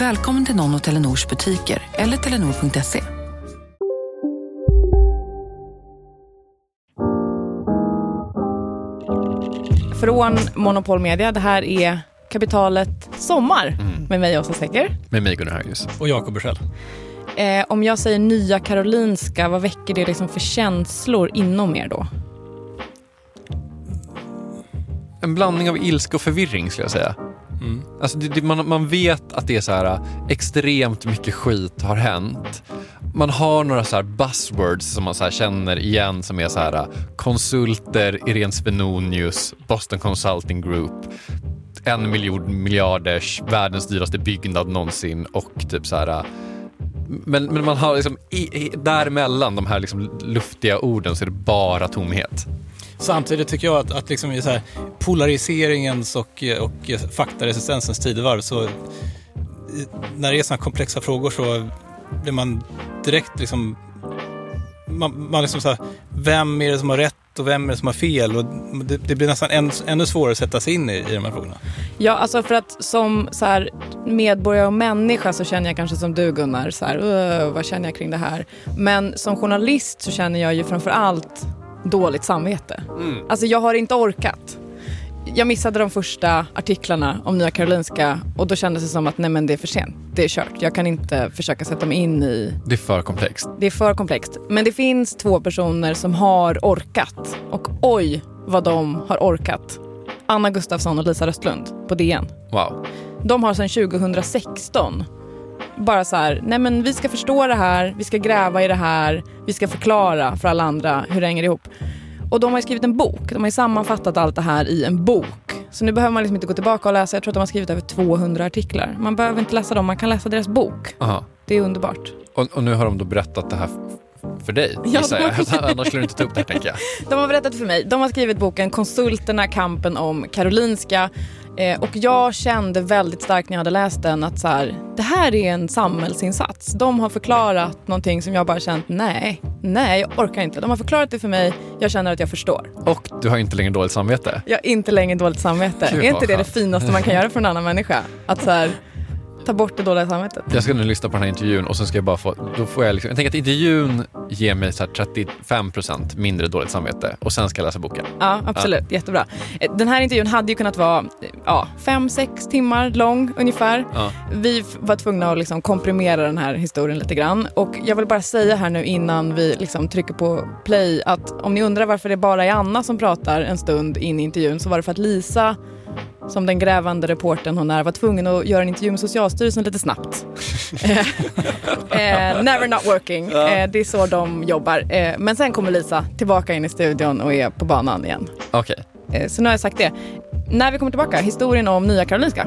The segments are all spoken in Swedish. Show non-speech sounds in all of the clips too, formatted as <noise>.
Välkommen till någon av Telenors butiker eller telenor.se. Från Monopol Media, det här är Kapitalet Sommar med mig Åsa Secker. Med mig Gunnar Harjus. Och Jakob Bursell. Eh, om jag säger Nya Karolinska, vad väcker det liksom för känslor inom er då? En blandning av ilska och förvirring skulle jag säga. Mm. Alltså det, det, man, man vet att det är så här äh, extremt mycket skit har hänt. Man har några så här buzzwords som man så här känner igen som är så här äh, konsulter, Irene Svenonius, Boston Consulting Group, en miljon miljarders, världens dyraste byggnad någonsin och typ så här äh, men, men man har liksom i, i, däremellan de här liksom luftiga orden så är det bara tomhet. Samtidigt tycker jag att, att liksom i så här polariseringens och, och faktaresistensens tidevarv så när det är sådana komplexa frågor så blir man direkt liksom man, man liksom så här, vem är det som har rätt och vem är det som har fel? Och det, det blir nästan än, ännu svårare att sätta sig in i, i de här frågorna. Ja, alltså för att som så här, medborgare och människa så känner jag kanske som du Gunnar, så här, vad känner jag kring det här? Men som journalist så känner jag ju framför allt dåligt samvete. Alltså jag har inte orkat. Jag missade de första artiklarna om Nya Karolinska och då kändes det som att nej men det är för sent. Det är kört. Jag kan inte försöka sätta mig in i Det är för komplext. det är för komplext. Men det finns två personer som har orkat. Och oj vad de har orkat. Anna Gustafsson och Lisa Röstlund på DN. Wow. De har sedan 2016 bara så här, nej men vi ska förstå det här, vi ska gräva i det här, vi ska förklara för alla andra hur det hänger ihop. Och de har skrivit en bok, de har sammanfattat allt det här i en bok. Så nu behöver man liksom inte gå tillbaka och läsa, jag tror att de har skrivit över 200 artiklar. Man behöver inte läsa dem, man kan läsa deras bok. Aha. Det är underbart. Och, och nu har de då berättat det här för dig, Ja, de. <laughs> Annars skulle du inte ta upp det här, tänker jag. De har berättat för mig. De har skrivit boken Konsulterna, kampen om Karolinska. Eh, och jag kände väldigt starkt när jag hade läst den att så här, det här är en samhällsinsats. De har förklarat någonting som jag bara känt, nej, nej, jag orkar inte. De har förklarat det för mig, jag känner att jag förstår. Och du har inte längre dåligt samvete. Jag har inte längre dåligt samvete. Gud, är inte det det skönt. finaste man kan göra för en annan människa? Att så här, ta bort det dåliga samvetet. Jag ska nu lyssna på den här intervjun och sen ska jag bara få, då får jag liksom, jag tänker att intervjun ger mig så här 35% mindre dåligt samvete och sen ska jag läsa boken. Ja, absolut. Jättebra. Eh, Den här intervjun hade ju kunnat vara eh, ja, fem, sex timmar lång ungefär. Ja. Vi var tvungna att liksom komprimera den här historien lite grann. Och jag vill bara säga här nu innan vi liksom trycker på play att om ni undrar varför det bara är Anna som pratar en stund in i intervjun så var det för att Lisa som den grävande reportern hon är var tvungen att göra en intervju med Socialstyrelsen lite snabbt. <laughs> Eh, eh, never not working. Eh, det är så de jobbar. Eh, men sen kommer Lisa tillbaka in i studion och är på banan igen. Okej. Eh, Så nu har jag sagt det. När vi kommer tillbaka, historien om Nya Karolinska.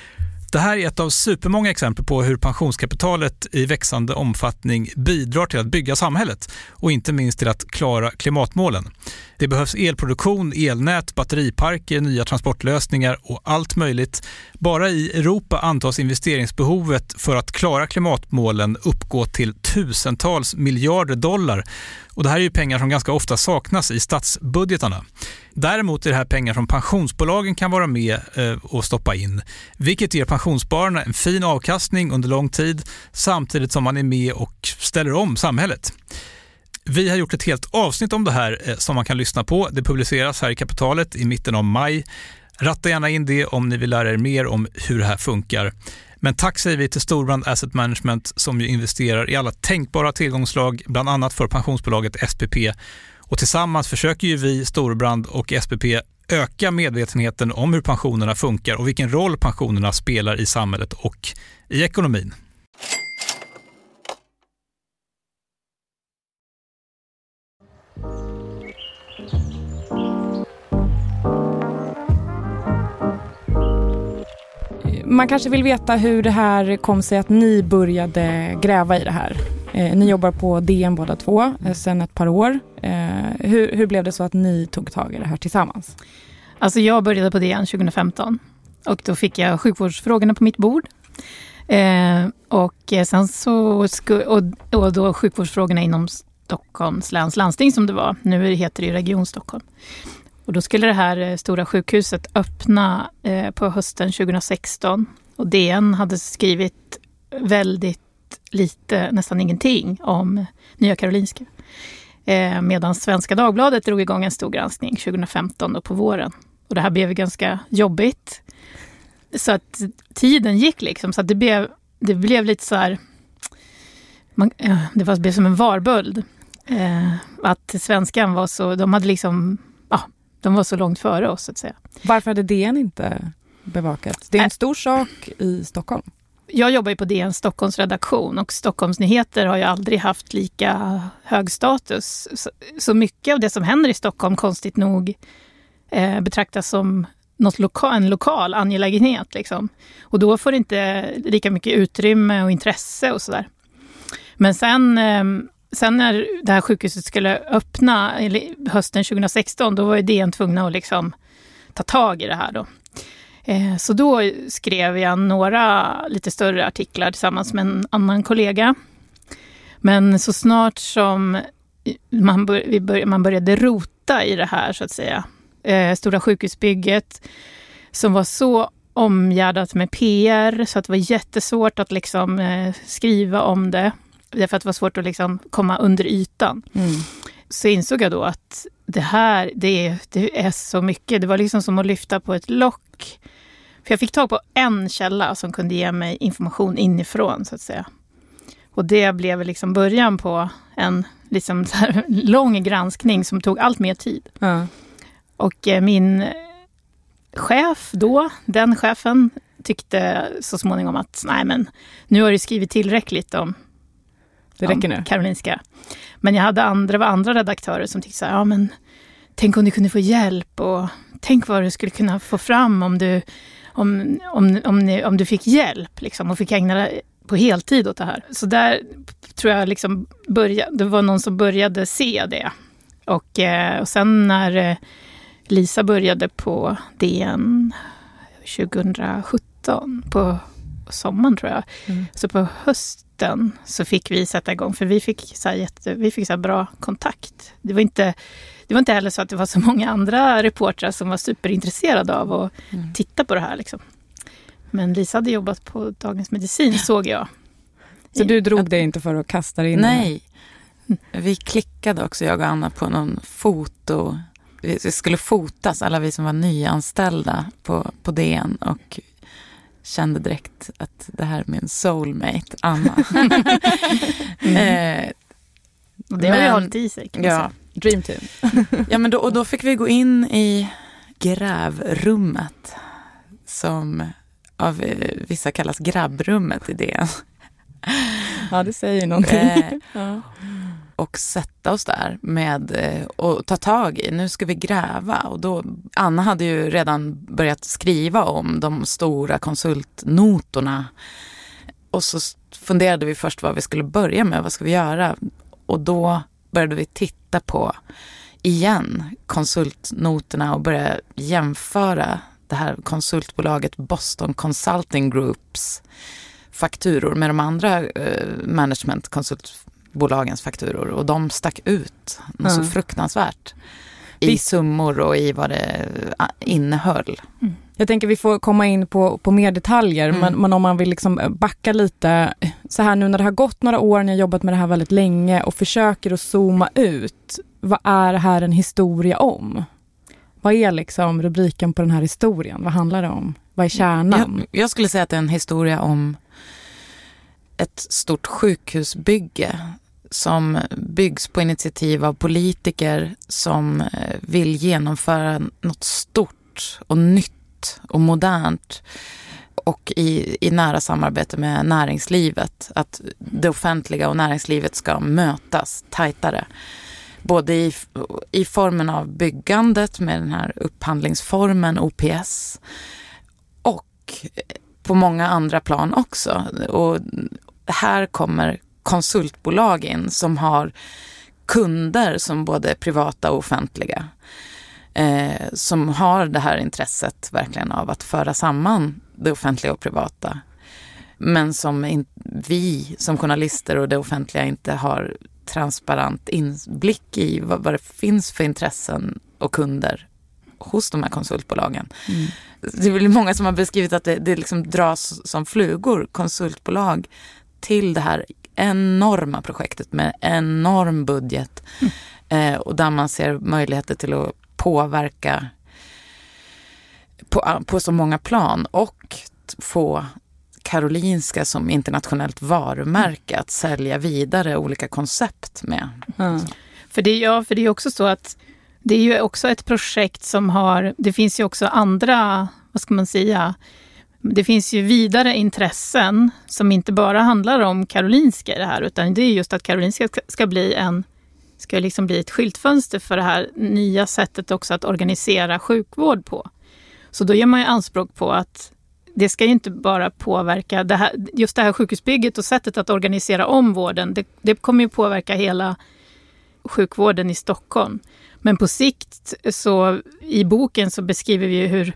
Det här är ett av supermånga exempel på hur pensionskapitalet i växande omfattning bidrar till att bygga samhället och inte minst till att klara klimatmålen. Det behövs elproduktion, elnät, batteriparker, nya transportlösningar och allt möjligt. Bara i Europa antas investeringsbehovet för att klara klimatmålen uppgå till tusentals miljarder dollar. Och det här är ju pengar som ganska ofta saknas i statsbudgetarna. Däremot är det här pengar som pensionsbolagen kan vara med eh, och stoppa in, vilket ger pensionsspararna en fin avkastning under lång tid samtidigt som man är med och ställer om samhället. Vi har gjort ett helt avsnitt om det här eh, som man kan lyssna på. Det publiceras här i Kapitalet i mitten av maj. Ratta gärna in det om ni vill lära er mer om hur det här funkar. Men tack säger vi till Storbrand Asset Management som ju investerar i alla tänkbara tillgångslag, bland annat för pensionsbolaget SPP. Och tillsammans försöker ju vi, Storbrand och SPP, öka medvetenheten om hur pensionerna funkar och vilken roll pensionerna spelar i samhället och i ekonomin. Man kanske vill veta hur det här kom sig att ni började gräva i det här. Eh, ni jobbar på DN båda två eh, sedan ett par år. Eh, hur, hur blev det så att ni tog tag i det här tillsammans? Alltså jag började på DN 2015 och då fick jag sjukvårdsfrågorna på mitt bord. Eh, och sen så, sku, och, och då sjukvårdsfrågorna inom Stockholms läns landsting som det var. Nu heter det ju Region Stockholm. Och då skulle det här eh, stora sjukhuset öppna eh, på hösten 2016. Och DN hade skrivit väldigt lite, nästan ingenting, om Nya Karolinska. Eh, medan Svenska Dagbladet drog igång en stor granskning 2015 då på våren. Och det här blev ganska jobbigt. Så att tiden gick liksom, så att det blev, det blev lite så här... Man, det var, blev som en varböld. Eh, att svenskan var så, de hade liksom de var så långt före oss, så att säga. Varför hade DN inte bevakat? Det är en stor sak i Stockholm. Jag jobbar ju på DN Stockholms redaktion och Stockholmsnyheter har ju aldrig haft lika hög status. Så mycket av det som händer i Stockholm, konstigt nog, eh, betraktas som något loka en lokal angelägenhet. Liksom. Och då får det inte lika mycket utrymme och intresse och sådär. Men sen eh, Sen när det här sjukhuset skulle öppna hösten 2016, då var ju DN tvungna att liksom ta tag i det här. Då. Eh, så då skrev jag några lite större artiklar tillsammans med en annan kollega. Men så snart som man, bör, man började rota i det här, så att säga, eh, Stora sjukhusbygget, som var så omgärdat med PR, så att det var jättesvårt att liksom, eh, skriva om det därför att det var svårt att liksom komma under ytan. Mm. Så insåg jag då att det här, det, det är så mycket. Det var liksom som att lyfta på ett lock. För jag fick tag på en källa som kunde ge mig information inifrån, så att säga. Och det blev liksom början på en liksom <laughs> lång granskning som tog allt mer tid. Mm. Och eh, min chef då, den chefen, tyckte så småningom att nej men nu har du skrivit tillräckligt om det räcker nu. Karolinska. Men jag hade andra, var andra redaktörer som tyckte så här, ja men tänk om du kunde få hjälp och tänk vad du skulle kunna få fram om du, om, om, om, ni, om du fick hjälp liksom, och fick ägna dig på heltid åt det här. Så där tror jag liksom började, det var någon som började se det. Och, eh, och sen när eh, Lisa började på DN 2017, på sommaren tror jag, mm. så på höst hösten så fick vi sätta igång, för vi fick, så jätte, vi fick så bra kontakt. Det var, inte, det var inte heller så att det var så många andra reportrar som var superintresserade av att mm. titta på det här. Liksom. Men Lisa hade jobbat på Dagens Medicin, såg jag. Så du drog dig inte för att kasta dig in Nej. Vi klickade också, jag och Anna, på någon foto. Vi skulle fotas, alla vi som var nyanställda på, på DN. Och kände direkt att det här är min soulmate, Anna. <laughs> <laughs> mm. eh, det har ju hållit i sig kan man ja. Dream team. <laughs> ja, men då, och då fick vi gå in i grävrummet som av eh, vissa kallas grabbrummet i det. ja, det säger någonting. Eh, ja och sätta oss där med eh, och ta tag i, nu ska vi gräva. Och då, Anna hade ju redan börjat skriva om de stora konsultnotorna. Och så funderade vi först vad vi skulle börja med, vad ska vi göra? Och då började vi titta på, igen, konsultnoterna och börja jämföra det här konsultbolaget Boston Consulting Groups fakturor med de andra eh, managementkonsultbolagens fakturor och de stack ut mm. så fruktansvärt i summor och i vad det eh, innehöll. Mm. Jag tänker vi får komma in på, på mer detaljer, mm. men, men, om man vill liksom backa lite, så här nu när det har gått några år, ni har jobbat med det här väldigt länge och försöker att zooma ut, vad är det här en historia om? Vad är liksom rubriken på den här historien? Vad handlar det om? Vad är kärnan? Jag, jag skulle säga att det är en historia om ett stort sjukhusbygge som byggs på initiativ av politiker som eh, vill genomföra något stort och nytt och modernt och i, i nära samarbete med näringslivet. Att det offentliga och näringslivet ska mötas tajtare. Både i, i formen av byggandet med den här upphandlingsformen OPS och på många andra plan också. Och här kommer konsultbolag in som har kunder som både privata och offentliga. Eh, som har det här intresset verkligen av att föra samman det offentliga och privata. Men som in, vi som journalister och det offentliga inte har transparent inblick i vad, vad det finns för intressen och kunder hos de här konsultbolagen. Mm. Det är väl många som har beskrivit att det, det liksom dras som flugor, konsultbolag till det här enorma projektet med enorm budget mm. eh, och där man ser möjligheter till att påverka på, på så många plan och få Karolinska som internationellt varumärke att sälja vidare olika koncept med. Mm. För, det, ja, för det är också så att det är ju också ett projekt som har, det finns ju också andra, vad ska man säga, det finns ju vidare intressen som inte bara handlar om Karolinska i det här, utan det är just att Karolinska ska bli en ska liksom bli ett skyltfönster för det här nya sättet också att organisera sjukvård på. Så då gör man ju anspråk på att det ska ju inte bara påverka det här, just det här sjukhusbygget och sättet att organisera om vården. Det, det kommer ju påverka hela sjukvården i Stockholm. Men på sikt så i boken så beskriver vi ju hur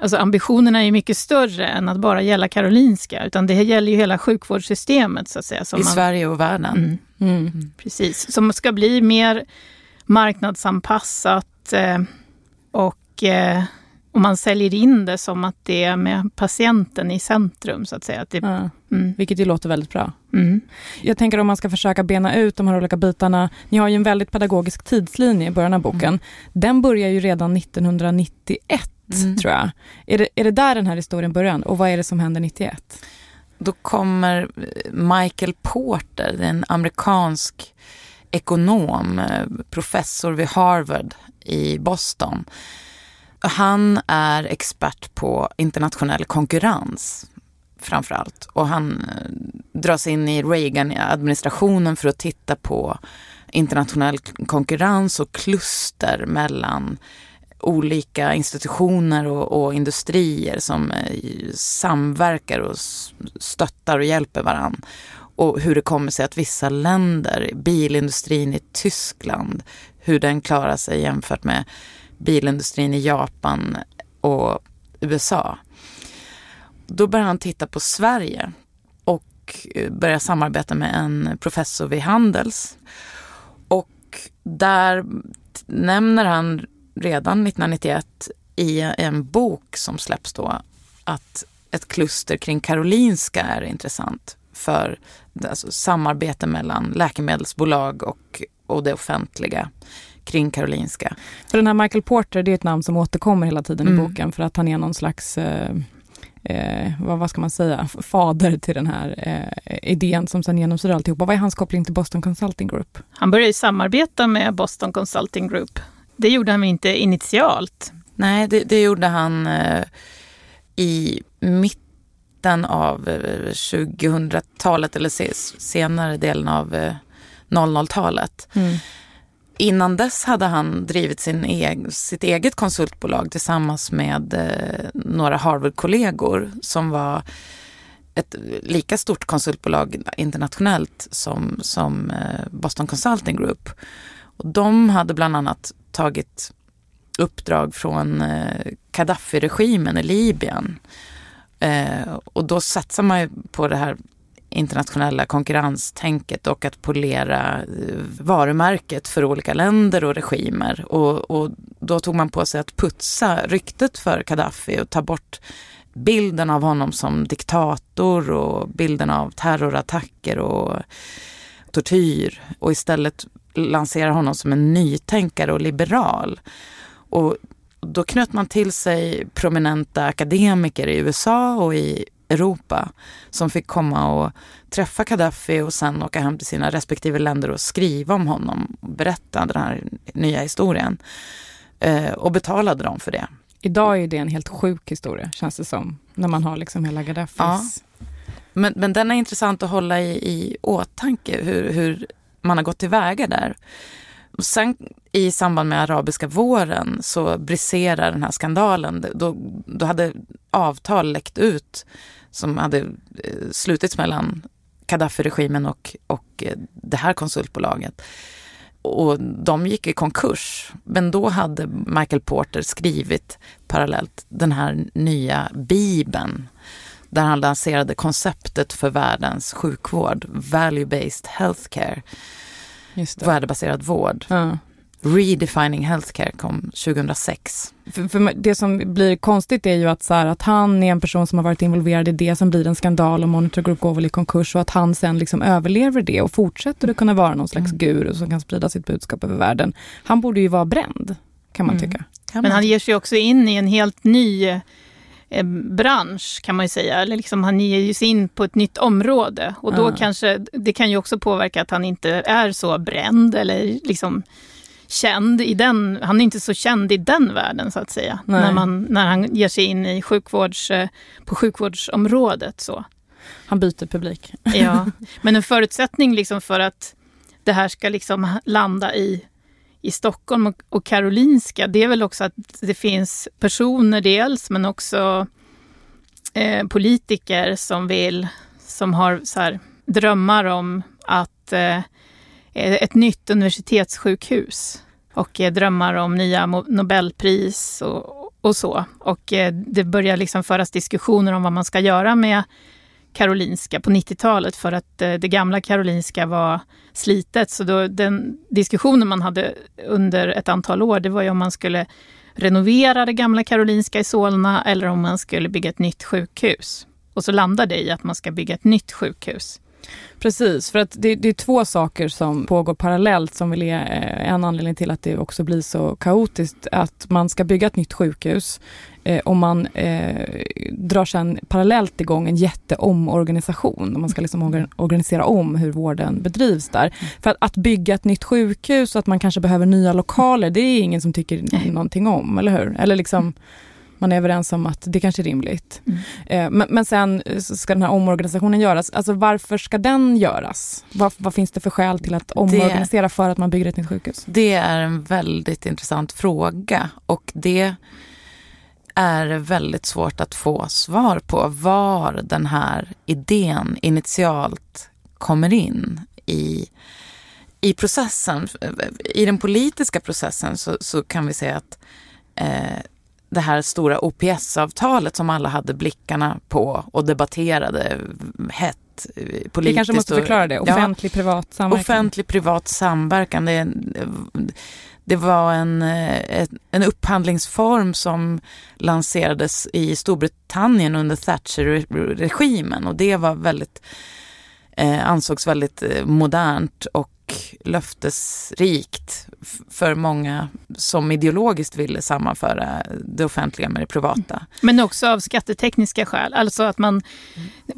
Alltså ambitionerna är mycket större än att bara gälla Karolinska, utan det gäller ju hela sjukvårdssystemet så att säga. I man, Sverige och världen. Mm, mm. Precis, som ska bli mer marknadsanpassat eh, och, eh, och man säljer in det som att det är med patienten i centrum så att säga. Att det, ja, mm. Vilket ju låter väldigt bra. Mm. Jag tänker om man ska försöka bena ut de här olika bitarna. Ni har ju en väldigt pedagogisk tidslinje i början av boken. Mm. Den börjar ju redan 1991 mm. tror jag. Är det, är det där den här historien börjar? Och vad är det som händer 91? Då kommer Michael Porter, en amerikansk ekonom, eh, professor vid Harvard i Boston. Han är expert på internationell konkurrens framför allt. Och han eh, dras in i Reagan-administrationen för att titta på internationell konkurrens och kluster mellan olika institutioner och, och industrier som eh, samverkar och stöttar och hjälper varandra. Och hur det kommer sig att vissa länder, bilindustrin i Tyskland, hur den klarar sig jämfört med bilindustrin i Japan och USA. Då börjar han titta på Sverige och eh, börjar samarbeta med en professor vid Handels. Och där nämner han redan 1991 i en bok som släpps då att ett kluster kring Karolinska är intressant för alltså, samarbete mellan läkemedelsbolag och, och det offentliga kring Karolinska. För den här Michael Porter, det är ett namn som återkommer hela tiden mm. i boken för att han är någon slags eh, eh, vad, vad ska man säga, fader till den här eh, idén som sen genomsyrar alltihopa. Vad är hans koppling till Boston Consulting Group? Han började samarbeta med Boston Consulting Group det gjorde han inte initialt. Nej, det, det gjorde han eh, i mitten av 2000-talet eh, eller se, senare delen av eh, 00-talet. Mm. Innan dess hade han drivit sin e sitt eget konsultbolag tillsammans med eh, några Harvard-kollegor som var ett lika stort konsultbolag internationellt som, som eh, Boston Consulting Group. Och de hade bland annat tagit uppdrag från eh, Gaddafi-regimen i Libyen. Eh, och då satsar man ju på det här internationella konkurrenstänket och att polera eh, varumärket för olika länder och regimer. Och, och, då tog man på sig att putsa ryktet för Gaddafi och ta bort bilden av honom som diktator och bilden av terrorattacker och tortyr och istället lansera honom som en nytänkare och liberal. Och då knöt man till sig prominenta akademiker i USA och i Europa som fick komma och träffa Gaddafi och sen åka hem till sina respektive länder och skriva om honom och berätta den här nya historien. Eh, och betalade dem för det. Idag är det en helt sjuk historia, känns det som. När man har liksom hela Gaddafis... Ja. Men, men den är intressant att hålla i, i åtanke, hur, hur man har gått tillväga där. Sen i samband med arabiska våren så briserar den här skandalen. Då, då hade avtal läckt ut som hade eh, slutits mellan Gaddafi-regimen och, och eh, det här konsultbolaget. Och de gick i konkurs. Men då hade Michael Porter skrivit parallellt den här nya bibeln där han lanserade konceptet för världens sjukvård, value-based healthcare, värdebaserad vård. Ja. Redefining Healthcare kom 2006. För, för det som blir konstigt är ju att, så här, att han är en person som har varit involverad i det som blir en skandal och Monitor Group går väl i konkurs och att han sen liksom överlever det och fortsätter att kunna vara någon slags mm. guru som kan sprida sitt budskap över världen. Han borde ju vara bränd, kan man mm. tycka. Men han ger sig också in i en helt ny eh, bransch kan man ju säga. Eller liksom, han ger sig in på ett nytt område och då mm. kanske, det kan ju också påverka att han inte är så bränd eller liksom känd i den, han är inte så känd i den världen så att säga. När, man, när han ger sig in i sjukvårds, eh, på sjukvårdsområdet. Så. Han byter publik. ja, <laughs> men en förutsättning liksom för att det här ska liksom landa i, i Stockholm och, och Karolinska, det är väl också att det finns personer dels, men också eh, politiker som vill, som har så här, drömmar om att eh, ett nytt universitetssjukhus och eh, drömmar om nya Nobelpris och, och så. Och eh, det börjar liksom föras diskussioner om vad man ska göra med Karolinska på 90-talet för att eh, det gamla Karolinska var slitet. Så då, den diskussionen man hade under ett antal år, det var ju om man skulle renovera det gamla Karolinska i Solna eller om man skulle bygga ett nytt sjukhus. Och så landade det i att man ska bygga ett nytt sjukhus. Precis, för att det, det, är två saker som pågår parallellt som väl är eh, en anledning till att det också blir så kaotiskt. Att man ska bygga ett nytt sjukhus eh, och man eh, drar sedan parallellt igång en jätteomorganisation. Man ska liksom organisera om hur vården bedrivs där. För att, att bygga ett nytt sjukhus och att man kanske behöver nya lokaler, det är ingen som tycker Nej. någonting om, eller hur? Eller liksom... Man är överens om att det kanske är rimligt. Mm. Eh, men, men, sen ska den här omorganisationen göras. Alltså varför ska den göras? Vad, vad finns det för skäl till att omorganisera det, för att man bygger ett nytt sjukhus? Det är en väldigt intressant fråga och det är väldigt svårt att få svar på var den här idén initialt kommer in i, i processen. I den politiska processen så, så kan vi säga att eh, det här stora OPS-avtalet som alla hade blickarna på och debatterade hett politiskt. Vi kanske måste förklara det, offentlig-privat ja, samverkan. Offentlig-privat samverkan, det, det var en, en upphandlingsform som lanserades i Storbritannien under Thatcher-regimen och det var väldigt, eh, ansågs väldigt eh, modernt och löftesrikt för många som ideologiskt ville sammanföra det offentliga med det privata. Men också av skattetekniska skäl, alltså att man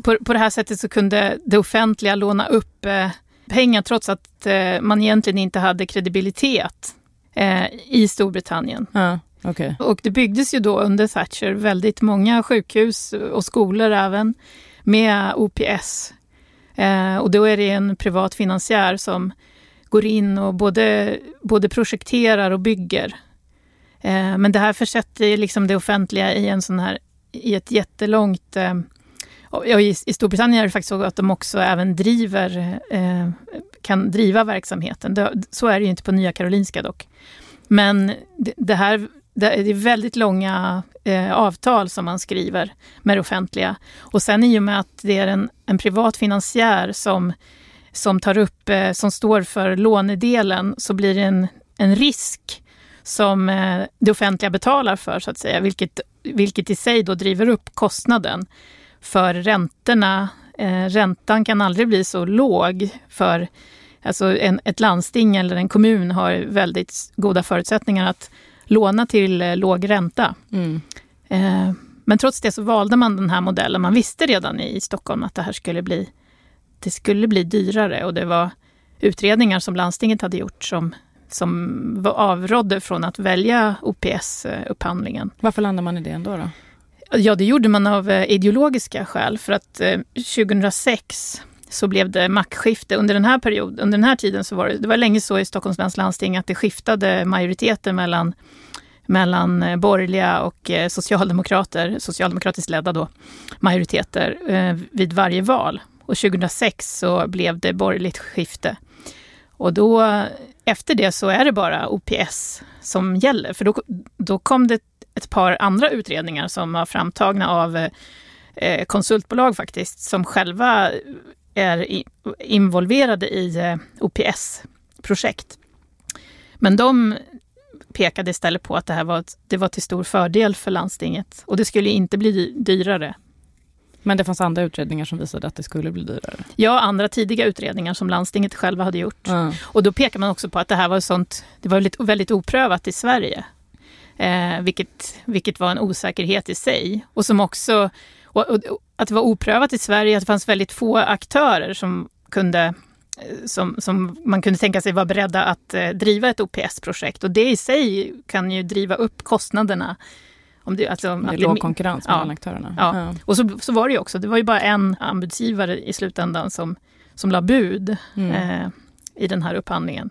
på, på det här sättet så kunde det offentliga låna upp eh, pengar trots att eh, man egentligen inte hade kredibilitet eh, i Storbritannien. Ja, okay. Och det byggdes ju då under Thatcher väldigt många sjukhus och skolor även med OPS Eh, och då är det en privat finansiär som går in och både, både projekterar och bygger. Eh, men det här försätter liksom det offentliga i en sån här, i ett jättelångt eh, Ja, i, I Storbritannien är det faktiskt så att de också även driver, eh, kan driva verksamheten. Det, så är det ju inte på Nya Karolinska dock. Men det, det här det är väldigt långa eh, avtal som man skriver med det offentliga. Och sen i och med att det är en, en privat finansiär som, som tar upp, eh, som står för lånedelen, så blir det en, en risk som eh, det offentliga betalar för, så att säga, vilket, vilket i sig då driver upp kostnaden för räntorna. Eh, räntan kan aldrig bli så låg för alltså en, ett landsting eller en kommun har väldigt goda förutsättningar att låna till eh, låg ränta. Mm. Eh, men trots det så valde man den här modellen. Man visste redan i Stockholm att det här skulle bli, det skulle bli dyrare och det var utredningar som landstinget hade gjort som, som avrådde från att välja OPS-upphandlingen. Varför landade man i det ändå? Då? Ja, det gjorde man av eh, ideologiska skäl för att 2006 så blev det maktskifte. Under den här perioden, under den här tiden så var det, det var länge så i Stockholms läns landsting att det skiftade majoriteter mellan, mellan eh, borgerliga och eh, socialdemokrater, socialdemokratiskt ledda då, majoriteter eh, vid varje val. Och 2006 så blev det borgerligt skifte. Och då, efter det så är det bara OPS som gäller, för då, då kom det ett par andra utredningar som var framtagna av eh, konsultbolag faktiskt, som själva är involverade i eh, OPS-projekt. Men de pekade istället på att det här var, det var till stor fördel för landstinget och det skulle inte bli dyrare. Men det fanns andra utredningar som visade att det skulle bli dyrare? Ja, andra tidiga utredningar som landstinget själva hade gjort. Mm. Och då pekar man också på att det här var sånt, det var väldigt, väldigt oprövat i Sverige. Eh, vilket, vilket var en osäkerhet i sig och som också och, och, att det var oprövat i Sverige, att det fanns väldigt få aktörer som kunde eh, som, som man kunde tänka sig vara beredda att eh, driva ett OPS-projekt. Och det i sig kan ju driva upp kostnaderna. Om det, alltså, det är låg konkurrens ja, mellan aktörerna. Ja. ja. och så, så var det ju också. Det var ju bara en anbudsgivare i slutändan som, som la bud mm. eh, i den här upphandlingen.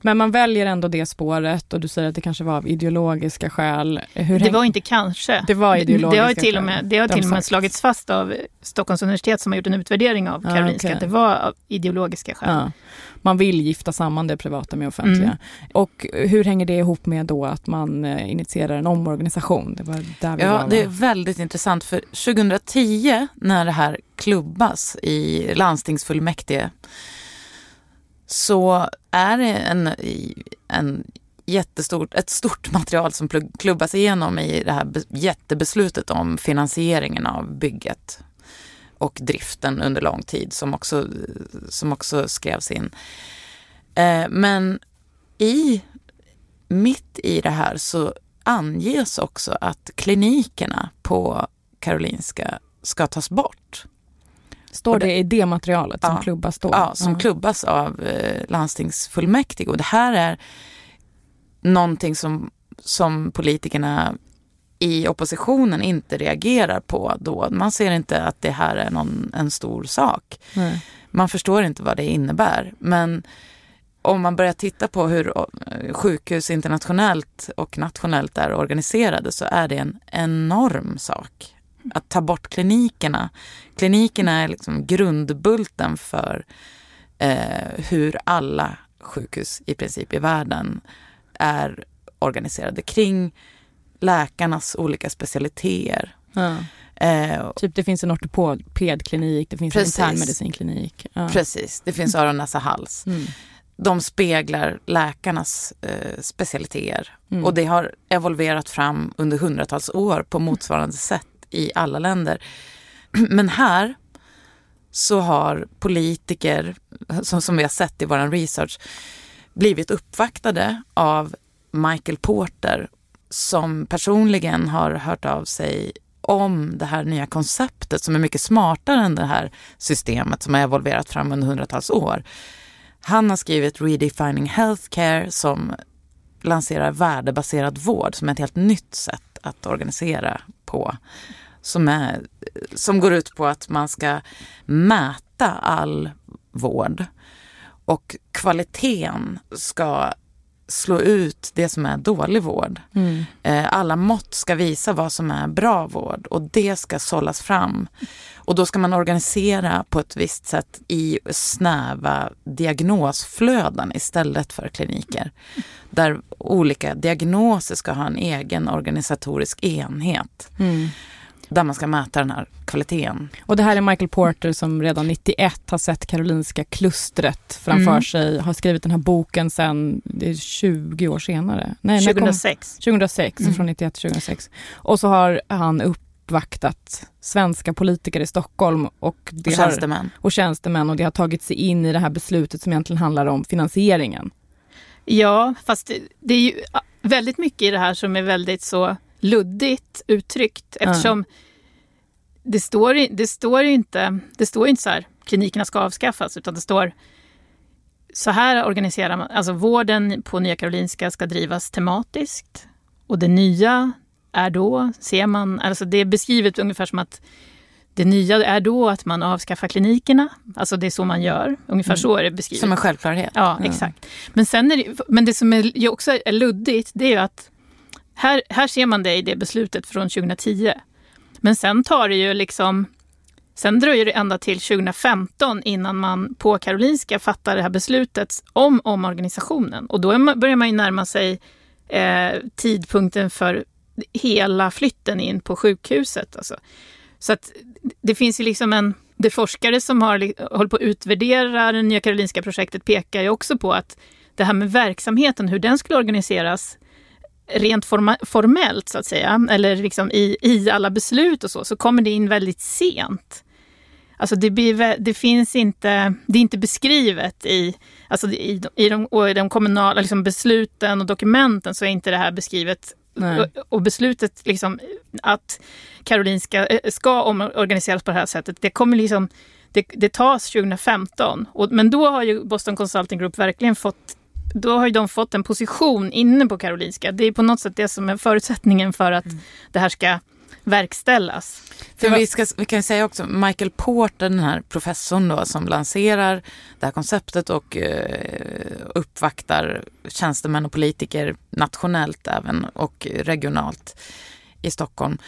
Men man väljer ändå det spåret och du säger att det kanske var av ideologiska skäl. Hur det var inte kanske. Det var ideologiska det har till och med, Det har till och med slagits fast av Stockholms universitet som har gjort en utvärdering av Karolinska, ah, okay. att det var av ideologiska skäl. Ah. Man vill gifta samman det privata med offentliga. Mm. Och hur hänger det ihop med då att man eh, initierar en omorganisation? Det var där vi ja, var. det är väldigt intressant för 2010 när det här klubbas i landstingsfullmäktige så är det en, en jättestort, ett stort <laughs> material som klubbas igenom i det här jättebeslutet om finansieringen av bygget och driften under lång tid som också, som också skrevs in. Eh, men i, mitt i det här så anges också att klinikerna på Karolinska ska tas bort. Står det, i det materialet som ja, klubbas då? Ja, som ja. klubbas av eh, landstingsfullmäktige. Och det här är någonting som, som politikerna i oppositionen inte reagerar på då. Man ser inte att det här är någon, en stor sak. Nej. Man förstår inte vad det innebär. Men om man börjar titta på hur eh, sjukhus internationellt och nationellt är organiserade så är det en enorm sak att ta bort klinikerna. Klinikerna är liksom grundbulten för eh, hur alla sjukhus i princip i världen är organiserade kring läkarnas olika specialiteter. Ja. Eh, typ det finns en ortopedklinik, det finns precis. en internmedicinklinik. Ja. Precis, det finns öron, näsa, hals. Mm. De speglar läkarnas eh, specialiteter mm. och det har evolverat fram under hundratals år på motsvarande sätt i alla länder. <clears throat> Men här så har politiker, som, som vi har sett i vår research, blivit uppvaktade av Michael Porter som personligen har hört av sig om det här nya konceptet som är mycket smartare än det här systemet som har evolverat fram under hundratals år. Han har skrivit Redefining Healthcare som lanserar värdebaserad vård som är ett helt nytt sätt att organisera på. Som, är, som går ut på att man ska mäta all vård och kvaliteten ska slå ut det som är dålig vård. Mm. Eh, Alla mått ska visa vad som är bra vård och det ska sållas fram. Och då ska man organisera på ett visst sätt i snäva diagnosflöden istället för kliniker. Där olika diagnoser ska ha en egen organisatorisk enhet. Mm. Där man ska mäta den här kvaliteten. Och det här är Michael Porter som redan 91 har sett Karolinska klustret framför Mm. sig, har skrivit den här boken sen, det är 20 år senare. Nej, när kom- 2006. 2006, Mm. från 91 till 2006. Och så har han uppvaktat svenska politiker i Stockholm och, det Och har, tjänstemän. och tjänstemän och det har tagit sig in i det här beslutet som egentligen handlar om finansieringen. Ja, fast det, det är ju väldigt mycket i det här som är väldigt så luddigt uttryckt eftersom det står, det står inte, det står inte så här klinikerna ska avskaffas utan det står så här organiserar man, alltså vården på Nya Karolinska ska drivas tematiskt och det nya är då, ser man, alltså det är beskrivet ungefär som att det nya är då att man avskaffar klinikerna, alltså det är så man gör, ungefär så är det beskrivet. Som en självklarhet. Ja, exakt. Men, sen är det, men det som är, också är luddigt, det är ju att här, här ser man det i det beslutet från 2010. Men sen tar det ju liksom, sen dröjer det ända till 2015 innan man på Karolinska fattar det här beslutet om omorganisationen. Och då börjar man ju närma sig eh, tidpunkten för hela flytten in på sjukhuset. Alltså. Så att det finns ju liksom en... Det forskare som har hållit på att utvärdera det Nya Karolinska projektet pekar ju också på att det här med verksamheten, hur den skulle organiseras rent forma, formellt så att säga, eller liksom i, i alla beslut och så, så kommer det in väldigt sent. Alltså det, blir, det finns inte, det är inte beskrivet i, alltså i, i, de, i de kommunala liksom besluten och dokumenten så är inte det här beskrivet och, och beslutet liksom att Karolinska eh, ska omorganiseras på det här sättet, det kommer liksom det, det tas 2015. Och, men då har ju Boston Consulting Group verkligen fått då har ju de fått en position inne på Karolinska. Det är på något sätt det som är förutsättningen för att det här ska verkställas. För vi, ska, vi kan säga också, Michael Porter, den här professorn då, som lanserar det här konceptet och eh, uppvaktar tjänstemän och politiker nationellt även och regionalt i Stockholm.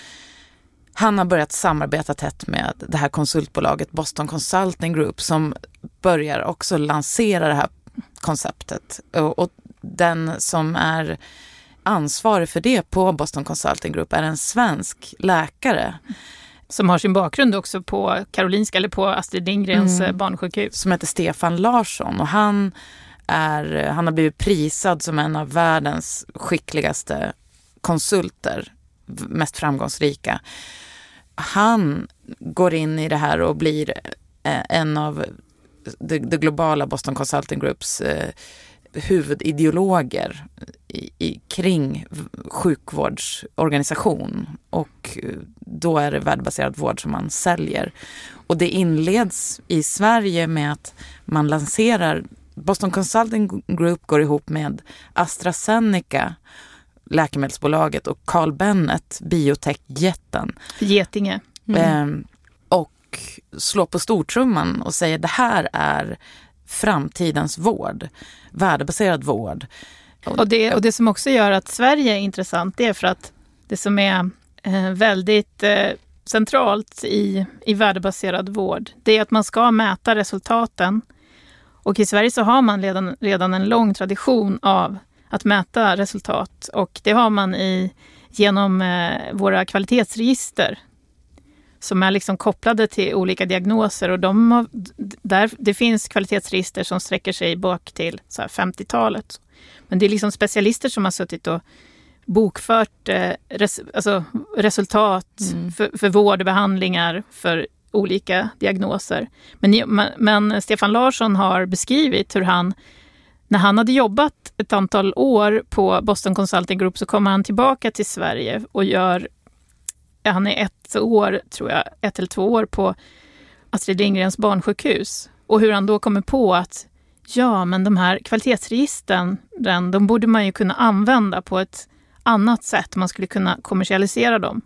Han har börjat samarbeta tätt med det här konsultbolaget Boston Consulting Group som börjar också lansera det här konceptet. Och, och den som är ansvarig för det på Boston Consulting Group är en svensk läkare Som har sin bakgrund också på Karolinska eller på Astrid Lindgrens Mm. eh, barnsjukhus. som heter Stefan Larsson och han, är, han har blivit prisad som en av världens skickligaste konsulter, mest framgångsrika. Han går in i det här och blir eh, en av det, det globala Boston Consulting Groups eh, huvudideologer i, i, kring sjukvårdsorganisation. Och eh, då är det värdebaserad vård som man säljer. Och det inleds i Sverige med att man lanserar Boston Consulting Group går ihop med AstraZeneca, läkemedelsbolaget och Carl Bennet, biotechjätten. Getinge. Eh, och slår på stortrumman och säger det här är framtidens vård, värdebaserad vård. Och det, och det som också gör att Sverige är intressant, det är för att det som är eh, väldigt eh, centralt i, i värdebaserad vård, det är att man ska mäta resultaten. Och i Sverige så har man redan, redan en lång tradition av att mäta resultat. Och det har man i, genom eh, våra kvalitetsregister som är liksom kopplade till olika diagnoser. Och de har, där, det finns kvalitetsregister som sträcker sig bak till så här 50-talet. Men det är liksom specialister som har suttit och bokfört eh, res, alltså resultat för, för vård och behandlingar för olika diagnoser. Men, men, Stefan Larsson har beskrivit hur han, när han hade jobbat ett antal år på Boston Consulting Group så kommer han tillbaka till Sverige och gör, han är ett år, tror jag, ett eller två år på Astrid Lindgrens barnsjukhus. Och hur han då kommer på att ja, men de här kvalitetsregistren, den, de borde man ju kunna använda på ett annat sätt. Man skulle kunna kommersialisera dem.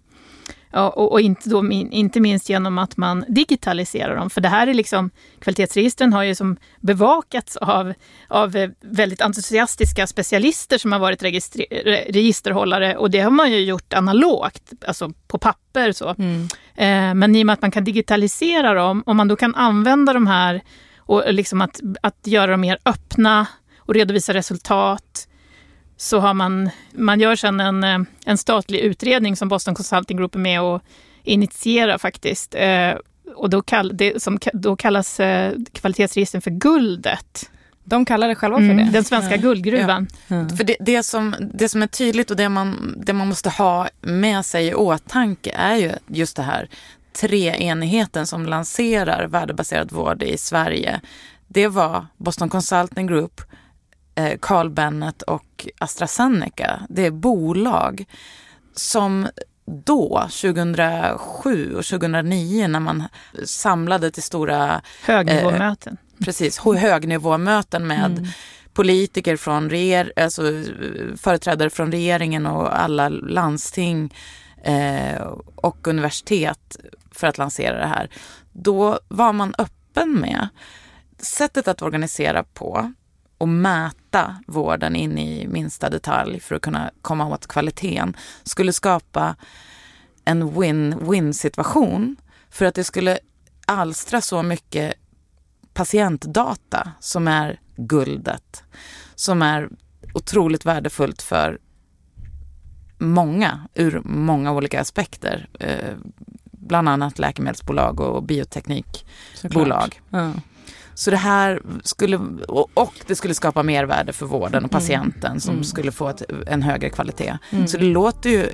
Ja, och, och inte, då, inte minst genom att man digitaliserar dem. För det här är liksom, kvalitetsregistren har ju som bevakats av, av eh, väldigt entusiastiska specialister som har varit registerhållare och det har man ju gjort analogt, alltså på papper. Så. Mm. Eh, men i och med att man kan digitalisera dem, om man då kan använda de här och liksom att, att göra dem mer öppna och redovisa resultat så har man, man gör sedan en, eh, en statlig utredning som Boston Consulting Group är med och initierar faktiskt. Eh, och då, kall, det, som, då kallas eh, kvalitetsregistren för Guldet. De kallar det själva för mm, det? Den svenska ja. guldgruvan. Ja. Mm. För det, det, som, det som är tydligt och det man, det man måste ha med sig i åtanke är ju just det här treenigheten som lanserar värdebaserad vård i Sverige. Det var Boston Consulting Group, Carl Bennet och AstraZeneca. Det är bolag som då, 2007 och 2009, när man samlade till stora högnivåmöten. Eh, precis, högnivåmöten med mm. politiker från reger, alltså, företrädare från regeringen och alla landsting eh, och universitet för att lansera det här. Då var man öppen med sättet att organisera på och mäta vården in i minsta detalj för att kunna komma åt kvaliteten skulle skapa en win-win situation för att det skulle alstra så mycket patientdata som är guldet, som är otroligt värdefullt för många ur många olika aspekter. Eh, bland annat läkemedelsbolag och bioteknikbolag. Ja. Så det här skulle, och det skulle skapa mervärde för vården och mm. patienten mm. som mm. skulle få ett, en högre kvalitet. Mm. Så det låter ju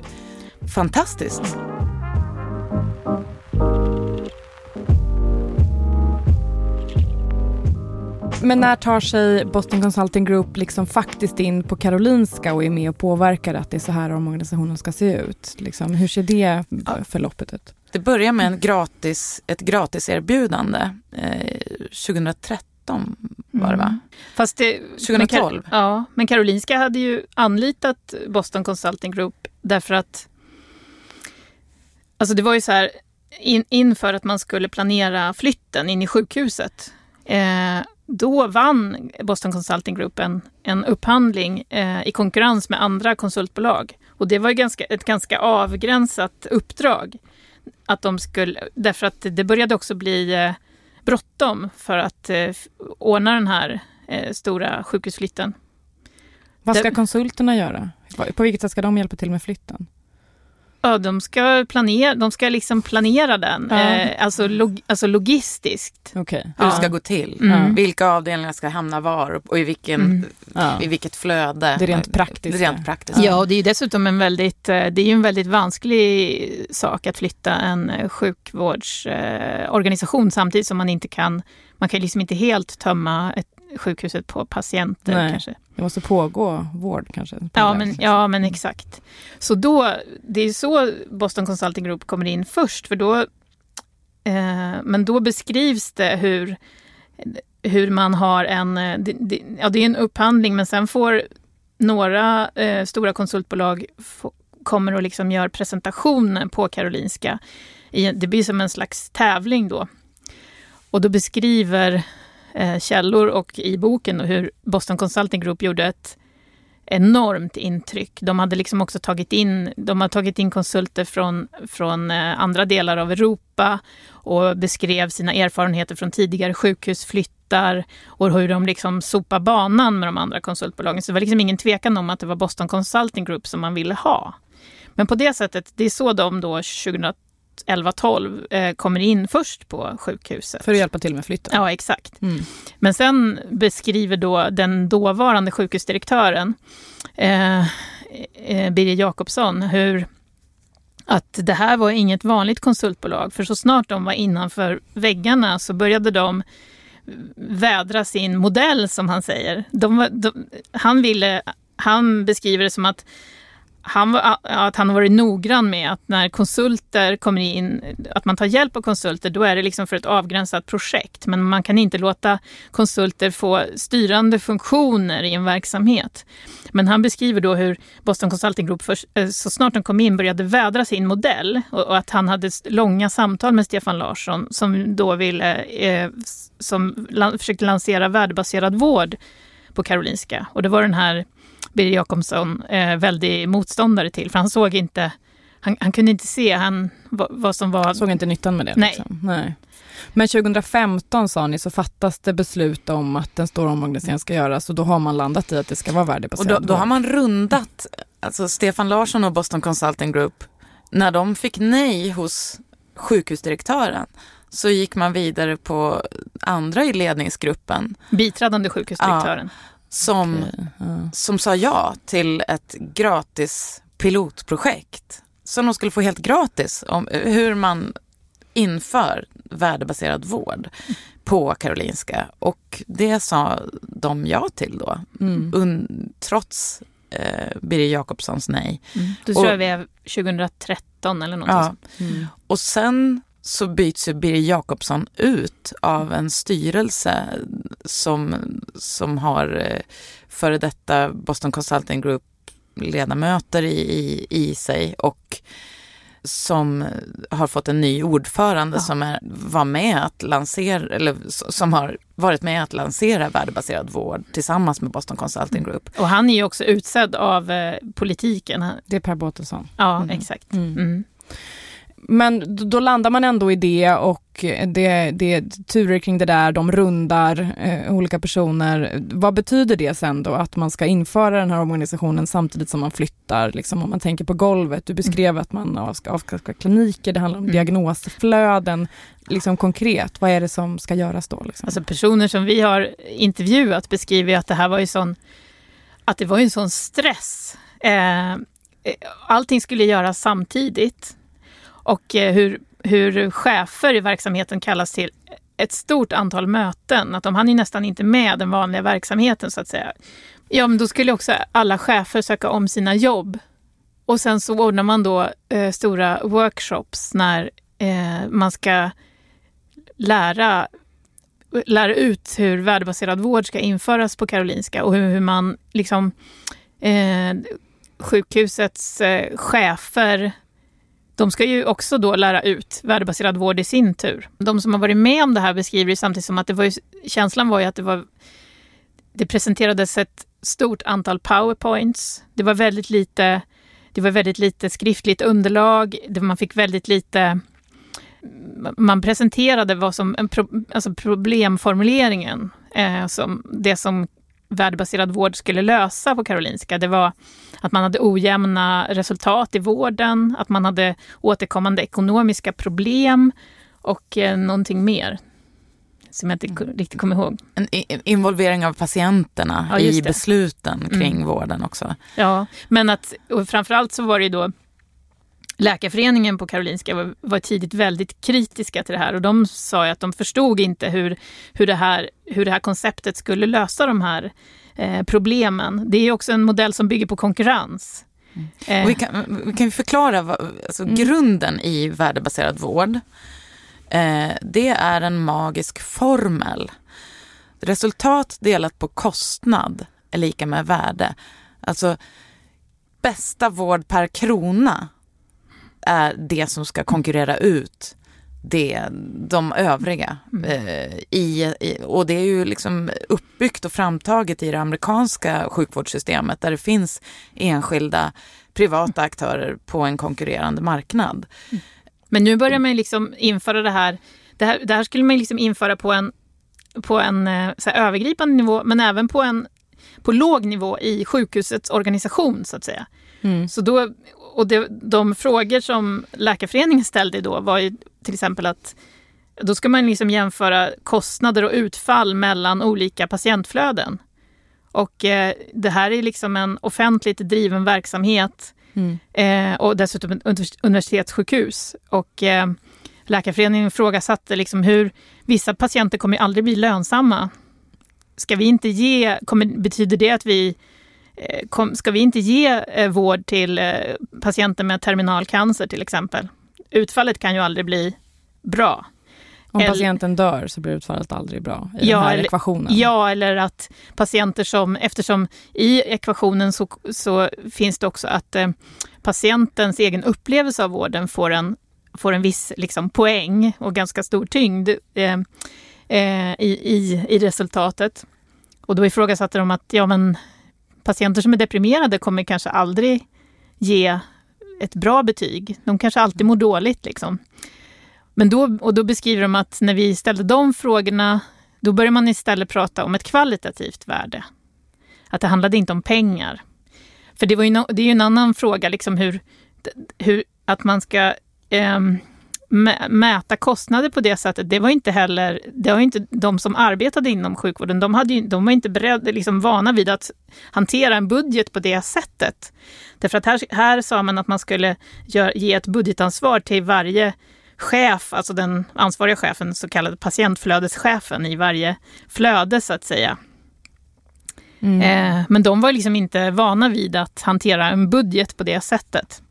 fantastiskt. Men när tar sig Boston Consulting Group liksom faktiskt in på Karolinska och är med och påverkar att det är så här organisationen ska se ut? Liksom, hur ser det förloppet ut? Det börjar med en gratis, ett gratiserbjudande eh, 2013 var det va? Mm. Fast det, 2012. Men, ja, men Karolinska hade ju anlitat Boston Consulting Group därför att Alltså det var ju så här in, inför att man skulle planera flytten in i sjukhuset. Eh, då vann Boston Consulting Group en, en upphandling eh, i konkurrens med andra konsultbolag. Och det var ganska, ett ganska avgränsat uppdrag att de skulle, därför att det började också bli eh, bråttom för att eh, ordna den här eh, stora sjukhusflytten. Vad ska konsulterna göra? På vilket sätt ska de hjälpa till med flytten? Ja, de ska planera, de ska liksom planera den, ja. eh, alltså, log, alltså logistiskt. Okay. Hur det ska gå till, mm. vilka avdelningar ska hamna var och i, vilken, mm. ja. i vilket flöde. Det rent praktiska. Det rent praktiska. Ja, och det är dessutom en väldigt, eh, det är en väldigt vansklig sak att flytta en eh, sjukvårdsorganisation samtidigt som man inte kan, man kan liksom inte helt tömma ett sjukhuset på patienter. Nej, kanske. Det måste pågå vård kanske? Ja men, ja, men exakt. Så då, det är så Boston Consulting Group kommer in först, för då, eh, men då beskrivs det hur, hur man har en, det, det, ja det är en upphandling, men sen får några eh, stora konsultbolag få, kommer och liksom gör presentationen på Karolinska. I, det blir som en slags tävling då. Och då beskriver eh, källor och i boken och hur Boston Consulting Group gjorde ett enormt intryck. De hade liksom också tagit in, de har tagit in konsulter från, från eh, andra delar av Europa och beskrev sina erfarenheter från tidigare sjukhusflyttar och hur de liksom sopar banan med de andra konsultbolagen. Så det var liksom ingen tvekan om att det var Boston Consulting Group som man ville ha. Men på det sättet, det är så de då 2012 11-12 eh, kommer in först på sjukhuset. För att hjälpa till med flytten? Ja, exakt. Mm. Men sen beskriver då den dåvarande sjukhusdirektören eh, eh, Birger Jakobsson hur att det här var inget vanligt konsultbolag. För så snart de var innanför väggarna så började de vädra sin modell, som han säger. De, de, han, ville, han beskriver det som att han, att han har varit noggrann med att när konsulter kommer in, att man tar hjälp av konsulter, då är det liksom för ett avgränsat projekt. Men man kan inte låta konsulter få styrande funktioner i en verksamhet. Men han beskriver då hur Boston Consulting Group för, eh, så snart de kom in började vädra sin modell och, och att han hade långa samtal med Stefan Larsson som då ville, eh, som lan, försökte lansera värdebaserad vård på Karolinska. Och det var den här Birger Jakobsson eh, väldigt motståndare till, för han såg inte, han, han kunde inte se han, vad, vad som var... Jag såg inte nyttan med det. Nej. Liksom. Nej. Men 2015 sa ni så fattas det beslut om att en stor omorganisering ska göras och då har man landat i att det ska vara Och värdebaserat. då, då har man rundat, alltså Stefan Larsson och Boston Consulting Group, när de fick nej hos sjukhusdirektören så gick man vidare på andra i ledningsgruppen Biträdande sjukhusdirektören. Som, Ja. som sa ja till ett gratis pilotprojekt som de skulle få helt gratis om hur man inför värdebaserad vård på Karolinska. Och det sa de ja till då, Mm. un, trots eh, Birger Jakobssons nej. Då Och- tror jag vi är 2013 eller något Ja. Mm. Och sen så byts ju Birger Jakobsson ut av en styrelse som, som har eh, före detta Boston Consulting Group ledamöter i, i, i sig och som har fått en ny ordförande Ja. som är, var med att lansera, eller som har varit med att lansera värdebaserad vård tillsammans med Boston Consulting Group. Och han är ju också utsedd av eh, politiken. Det är Per Båtelson. Ja, Mm. exakt. Mm. Mm. Men då landar man ändå i det och det, det är turer kring det där, de rundar eh, olika personer. Vad betyder det sen då att man ska införa den här organisationen samtidigt som man flyttar? Liksom om man tänker på golvet, du beskrev att man ska avskaffa kliniker, det handlar om Mm. diagnosflöden. Liksom konkret, vad är det som ska göras då? Liksom? Alltså personer som vi har intervjuat beskriver att det här var ju sån, att det var en sån stress. Eh, eh, allting skulle göras samtidigt. Och eh, hur, hur chefer i verksamheten kallas till ett stort antal möten. Att de hann ju nästan inte med den vanliga verksamheten så att säga. Ja, men då skulle också alla chefer söka om sina jobb. Och sen så ordnar man då eh, stora workshops när eh, man ska lära lära ut hur värdebaserad vård ska införas på Karolinska och hur, hur man liksom eh, sjukhusets eh, chefer de ska ju också då lära ut värdebaserad vård i sin tur. De som har varit med om det här beskriver det samtidigt som att det var ju, känslan var ju att det var det presenterades ett stort antal powerpoints. Det var väldigt lite, det var väldigt lite skriftligt underlag. Det, man fick väldigt lite man presenterade vad som en pro, alltså problemformuleringen, eh, som det som värdebaserad vård skulle lösa på Karolinska. Det var att man hade ojämna resultat i vården, att man hade återkommande ekonomiska problem och eh, någonting mer som jag inte ko- riktigt kommer ihåg. En involvering av patienterna Ja, i besluten kring Mm. vården också. Ja, men att och framförallt så var det ju då Läkarföreningen på Karolinska var, var tidigt väldigt kritiska till det här och de sa ju att de förstod inte hur, hur, det, här, hur det här konceptet skulle lösa de här eh, problemen. Det är också en modell som bygger på konkurrens. Eh, Och vi, kan, vi kan förklara vad, alltså Mm. grunden i värdebaserad vård. Eh, det är en magisk formel. Resultat delat på kostnad är lika med värde. Alltså bästa vård per krona är det som ska konkurrera ut det, de övriga. Eh, i, i, och det är ju liksom uppbyggt och framtaget i det amerikanska sjukvårdssystemet där det finns enskilda privata aktörer på en konkurrerande marknad. Men nu börjar man liksom införa det här. Det här, det här skulle man liksom införa på en, på en eh, övergripande nivå, men även på en på låg nivå i sjukhusets organisation, så att säga. Mm. Så då, och det, de frågor som Läkarföreningen ställde då var ju till exempel att då ska man liksom jämföra kostnader och utfall mellan olika patientflöden. Och eh, det här är liksom en offentligt driven verksamhet Mm. eh, och dessutom ett univers- universitetssjukhus. Och eh, Läkarföreningen ifrågasatte liksom hur vissa patienter kommer aldrig bli lönsamma. Ska vi inte ge, kommer, betyder det att vi eh, kom, ska vi inte ge eh, vård till eh, patienter med terminalcancer till exempel? Utfallet kan ju aldrig bli bra. Om patienten dör så blir utfallet aldrig bra i Ja, den här eller- ekvationen. Ja, eller att patienter som, eftersom i ekvationen så, så finns det också att eh, patientens egen upplevelse av vården får en, får en viss liksom, poäng och ganska stor tyngd eh, eh, i, i, i resultatet. Och då ifrågasatte de att ja, men patienter som är deprimerade kommer kanske aldrig ge ett bra betyg. De kanske alltid mår dåligt. Liksom. Men då, och då beskriver de att när vi ställde de frågorna, då började man istället prata om ett kvalitativt värde. Att det handlade inte om pengar. För det, var ju no, det är ju en annan fråga, liksom hur, hur att man ska ehm, mäta kostnader på det sättet. Det var inte heller, det var inte de som arbetade inom sjukvården, de, hade ju, de var inte beredda, liksom vana vid att hantera en budget på det sättet. Därför att här, här sa man att man skulle gör, ge ett budgetansvar till varje chef, alltså den ansvariga chefen, så kallade patientflödeschefen i varje flöde så att säga. Mm. Eh, men de var liksom inte vana vid att hantera en budget på det sättet.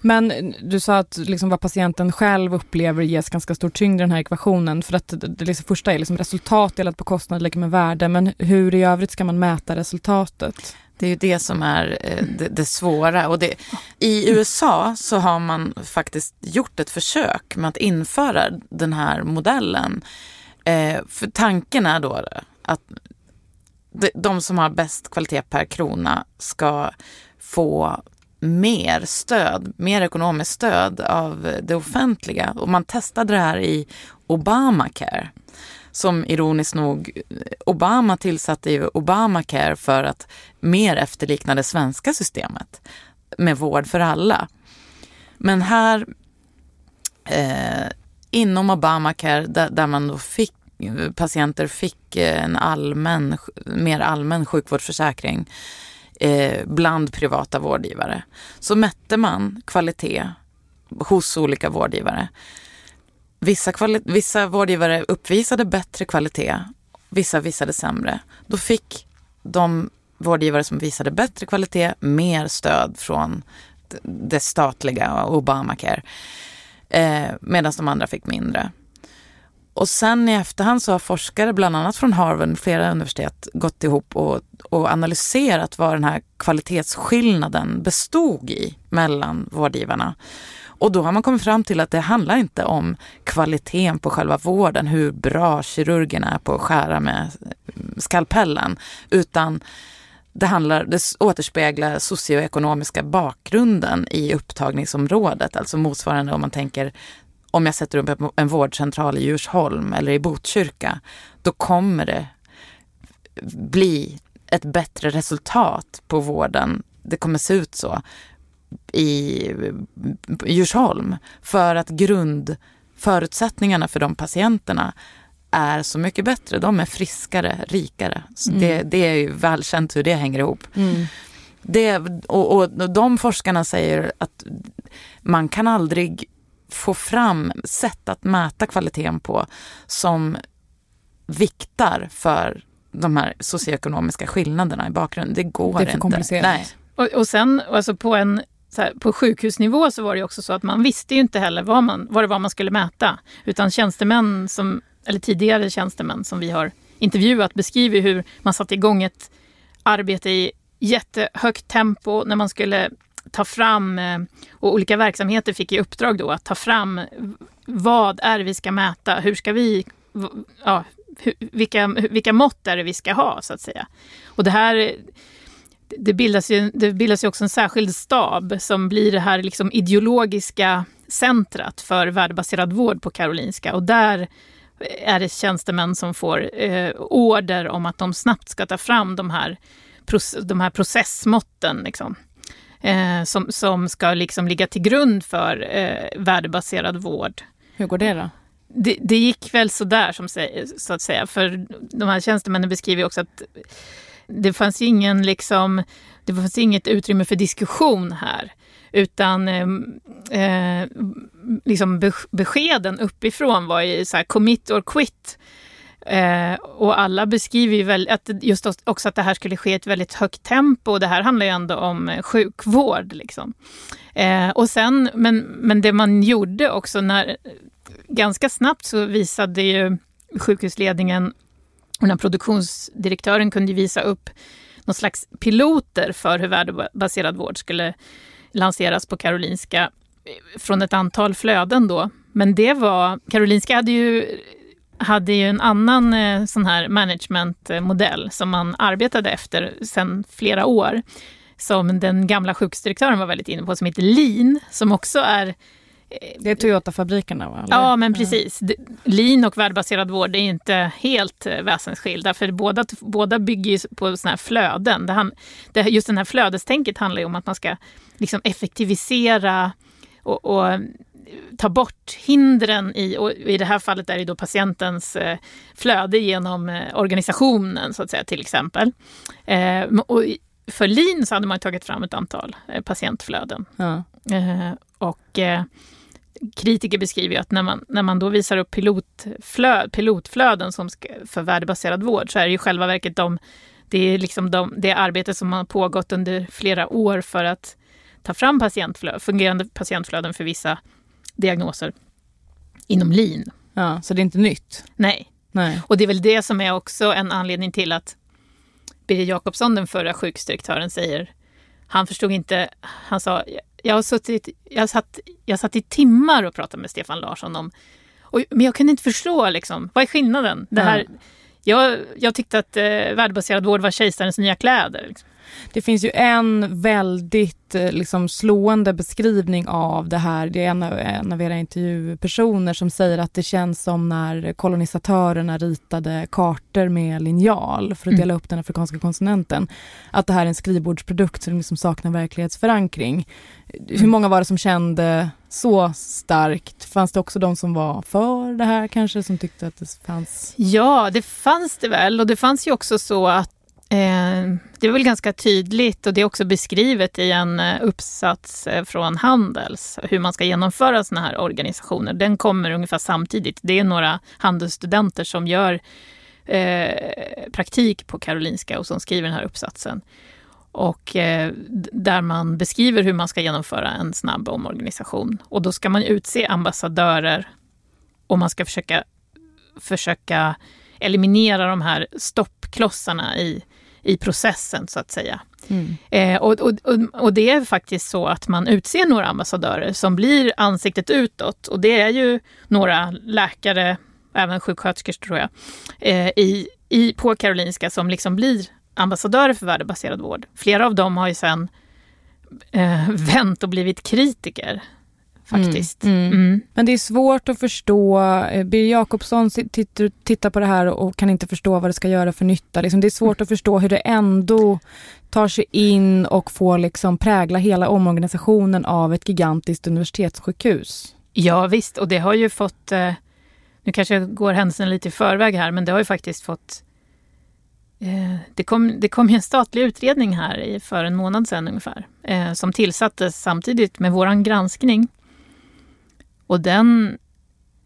Men du sa att liksom vad patienten själv upplever ges ganska stor tyngd i den här ekvationen. För att det, det liksom första är liksom resultat delat på kostnad lika med värde. Men hur i övrigt ska man mäta resultatet? Det är ju det som är eh, det, det svåra. Och det, I USA så har man faktiskt gjort ett försök med att införa den här modellen. Eh, för tanken är då att de som har bäst kvalitet per krona ska få mer stöd, mer ekonomiskt stöd av det offentliga. Och man testade det här i Obamacare. Som ironiskt nog, Obama tillsatte ju Obamacare för att mer efterlikna det svenska systemet med vård för alla. Men här eh, inom Obamacare där, där man då fick eh, patienter fick eh, en allmän, mer allmän sjukvårdsförsäkring eh, bland privata vårdgivare. Så mätte man kvalitet hos olika vårdgivare. Vissa, kvali- vissa vårdgivare uppvisade bättre kvalitet, vissa visade sämre. Då fick de vårdgivare som visade bättre kvalitet mer stöd från det statliga Obamacare. Eh, Medan de andra fick mindre. Och sen i efterhand så har forskare, bland annat från Harvard, flera universitet, gått ihop och, och analyserat vad den här kvalitetsskillnaden bestod i mellan vårdgivarna. Och då har man kommit fram till att det handlar inte om kvaliteten på själva vården, hur bra kirurgerna är på att skära med skalpellen, utan det, handlar, det återspeglar socioekonomiska bakgrunden i upptagningsområdet, alltså motsvarande om man tänker om jag sätter upp en vårdcentral i Djursholm eller i Botkyrka, då kommer det bli ett bättre resultat på vården. Det kommer se ut så i Djursholm för att grundförutsättningarna för de patienterna är så mycket bättre. De är friskare, rikare. Mm. det, det är ju välkänt hur det hänger ihop. Det, och, och de forskarna säger att man kan aldrig få fram sätt att mäta kvaliteten på som viktar för de här socioekonomiska skillnaderna i bakgrunden. Det går Det är för inte. komplicerat. Nej. Och, och sen alltså på, en, så här, på sjukhusnivå så var det också så att man visste ju inte heller vad, man, vad det var man skulle mäta. Utan tjänstemän, som, eller tidigare tjänstemän som vi har intervjuat beskriver hur man satte igång ett arbete i jättehögt tempo när man skulle ta fram, eh, och olika verksamheter fick i uppdrag då att ta fram vad är det vi ska mäta, hur ska vi, ja, vilka, vilka mått är det vi ska ha så att säga. Och det här det bildas, ju, det bildas ju också en särskild stab som blir det här liksom ideologiska centrat för värdebaserad vård på Karolinska. Och där är det tjänstemän som får eh, order om att de snabbt ska ta fram de här, proce- de här processmåtten. Liksom, eh, som, som ska liksom ligga till grund för eh, värdebaserad vård. Hur går det då? Det, det gick väl sådär, som, så att säga. För de här tjänstemännen beskriver också att det fanns ingen liksom, det fanns inget utrymme för diskussion här. Utan eh, eh, liksom be- beskeden uppifrån var ju så här commit or quit. Eh, och alla beskriver ju väl att just också att det här skulle ske i ett väldigt högt tempo. Och det här handlar ju ändå om eh, sjukvård. Liksom. Eh, och sen, men, men det man gjorde också när ganska snabbt så visade ju sjukhusledningen och den produktionsdirektören kunde visa upp någon slags piloter för hur värdebaserad vård skulle lanseras på Karolinska eh, från ett antal flöden då. Men det var, Karolinska hade ju, hade ju en annan eh, sån här managementmodell som man arbetade efter sedan flera år. Som den gamla sjukhusdirektören var väldigt inne på, som heter Lean, som också är eh, det är Toyota-fabrikerna va? Ja, men precis. Lean och värdebaserad vård är inte helt eh, väsensskilda, för båda, båda bygger på såna här flöden. Det, det, just den här flödestänket handlar ju om att man ska liksom effektivisera och, och ta bort hindren i, och i det här fallet är det då patientens eh, flöde genom eh, organisationen så att säga till exempel. Eh, och för LIN så hade man tagit fram ett antal patientflöden. Ja. Och kritiker beskriver att när man, när man då visar upp pilotflö, pilotflöden som ska, för värdebaserad vård så är det ju själva verket de, det är liksom de, det arbete som har pågått under flera år för att ta fram patientflö, fungerande patientflöden för vissa diagnoser inom LIN. Ja, så det är inte nytt? Nej. Nej. Och det är väl det som är också en anledning till att Birger Jakobsson, den förra sjukhusdirektören, säger han förstod inte, han sa, jag har suttit, jag satt, jag satt i timmar och pratade med Stefan Larsson om, och, men jag kunde inte förstå liksom, vad är skillnaden? Det här, ja. jag, jag tyckte att eh, värdebaserad vård var kejsarens nya kläder. Liksom. Det finns ju en väldigt eh, liksom, slående beskrivning av det här. Det är en av, en av era intervjupersoner som säger att det känns som när kolonisatörerna ritade kartor med linjal för att mm. dela upp den afrikanska kontinenten. Att det här är en skrivbordsprodukt som liksom saknar verklighetsförankring. Hur mm. många var det som kände så starkt? Fanns det också de som var för det här kanske, som tyckte att det fanns? Ja, det fanns det väl. Och det fanns ju också så att Eh, det är väl ganska tydligt och det är också beskrivet i en eh, uppsats eh, från Handels hur man ska genomföra sådana här organisationer. Den kommer ungefär samtidigt. Det är några handelsstudenter som gör eh, praktik på Karolinska och som skriver den här uppsatsen. Och eh, där man beskriver hur man ska genomföra en snabb omorganisation. Och då ska man utse ambassadörer och man ska försöka, försöka eliminera de här stoppklossarna i i processen så att säga. Mm. Eh, och, och, och, det är faktiskt så att man utser några ambassadörer som blir ansiktet utåt och det är ju några läkare, även sjuksköterskor tror jag, eh, i, i, på Karolinska som liksom blir ambassadörer för värdebaserad vård. Flera av dem har ju sen eh, <laughs> vänt och blivit kritiker faktiskt. Mm, mm. Mm. Men det är svårt att förstå. Eh, Birger Jakobsson tittar på det här och kan inte förstå vad det ska göra för nytta. Liksom det är svårt att förstå hur det ändå tar sig in och får liksom prägla hela omorganisationen av ett gigantiskt universitetssjukhus. Ja visst, och det har ju fått... Eh, nu kanske jag går händelsen lite i förväg här, men det har ju faktiskt fått eh, det kom, det kom en statlig utredning här för en månad sedan ungefär, som tillsattes samtidigt med vår granskning. Och den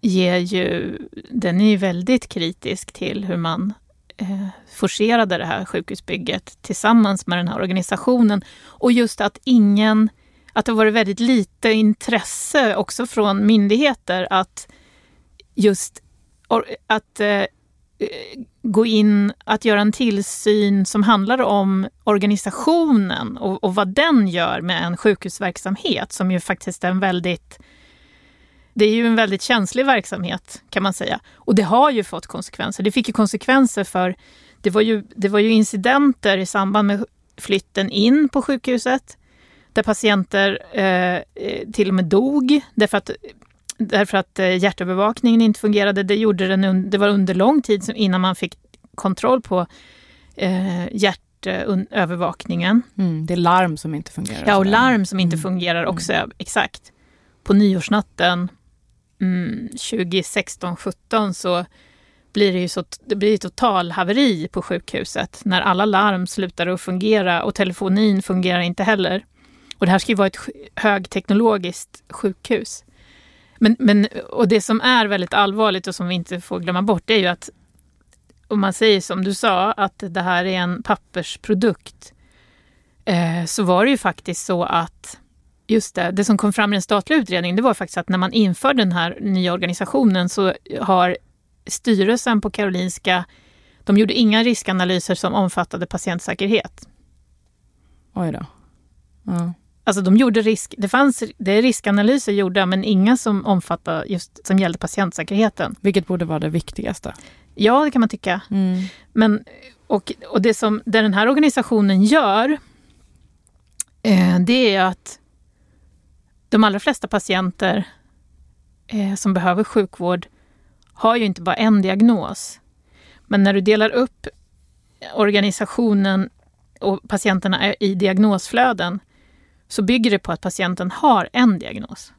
ger ju, den är ju väldigt kritisk till hur man eh, forcerade det här sjukhusbygget tillsammans med den här organisationen. Och just att ingen, att det varit väldigt lite intresse också från myndigheter att just att eh, gå in, att göra en tillsyn som handlar om organisationen och, och vad den gör med en sjukhusverksamhet som ju faktiskt är en väldigt det är ju en väldigt känslig verksamhet kan man säga. Och det har ju fått konsekvenser. Det fick ju konsekvenser för, det var ju, det var ju incidenter i samband med flytten in på sjukhuset där patienter eh, till och med dog därför att, därför att eh, hjärtövervakningen inte fungerade. Det, gjorde den, det var under lång tid innan man fick kontroll på eh, hjärtövervakningen. Mm, det är larm som inte fungerar. Ja, och larm som inte mm. fungerar också, mm. exakt. På nyårsnatten mm, 2016-17 så blir det ju så, det blir total haveri på sjukhuset när alla larm slutar att fungera och telefonin fungerar inte heller. Och det här ska ju vara ett högteknologiskt sjukhus. Men, men, och det som är väldigt allvarligt och som vi inte får glömma bort det är ju att om man säger som du sa, att det här är en pappersprodukt, eh, så var det ju faktiskt så att Just det, det som kom fram i den statliga utredningen, det var faktiskt att när man inför den här nya organisationen så har styrelsen på Karolinska, de gjorde inga riskanalyser som omfattade patientsäkerhet. Oj då. Ja. Alltså de gjorde risk, det fanns det är riskanalyser gjorda, men inga som omfattade just som gällde patientsäkerheten. Vilket borde vara det viktigaste. Ja, det kan man tycka. Mm. Men, och, och det som det den här organisationen gör, eh, det är att de allra flesta patienter eh, som behöver sjukvård har ju inte bara en diagnos. Men när du delar upp organisationen och patienterna i diagnosflöden så bygger det på att patienten har en diagnos.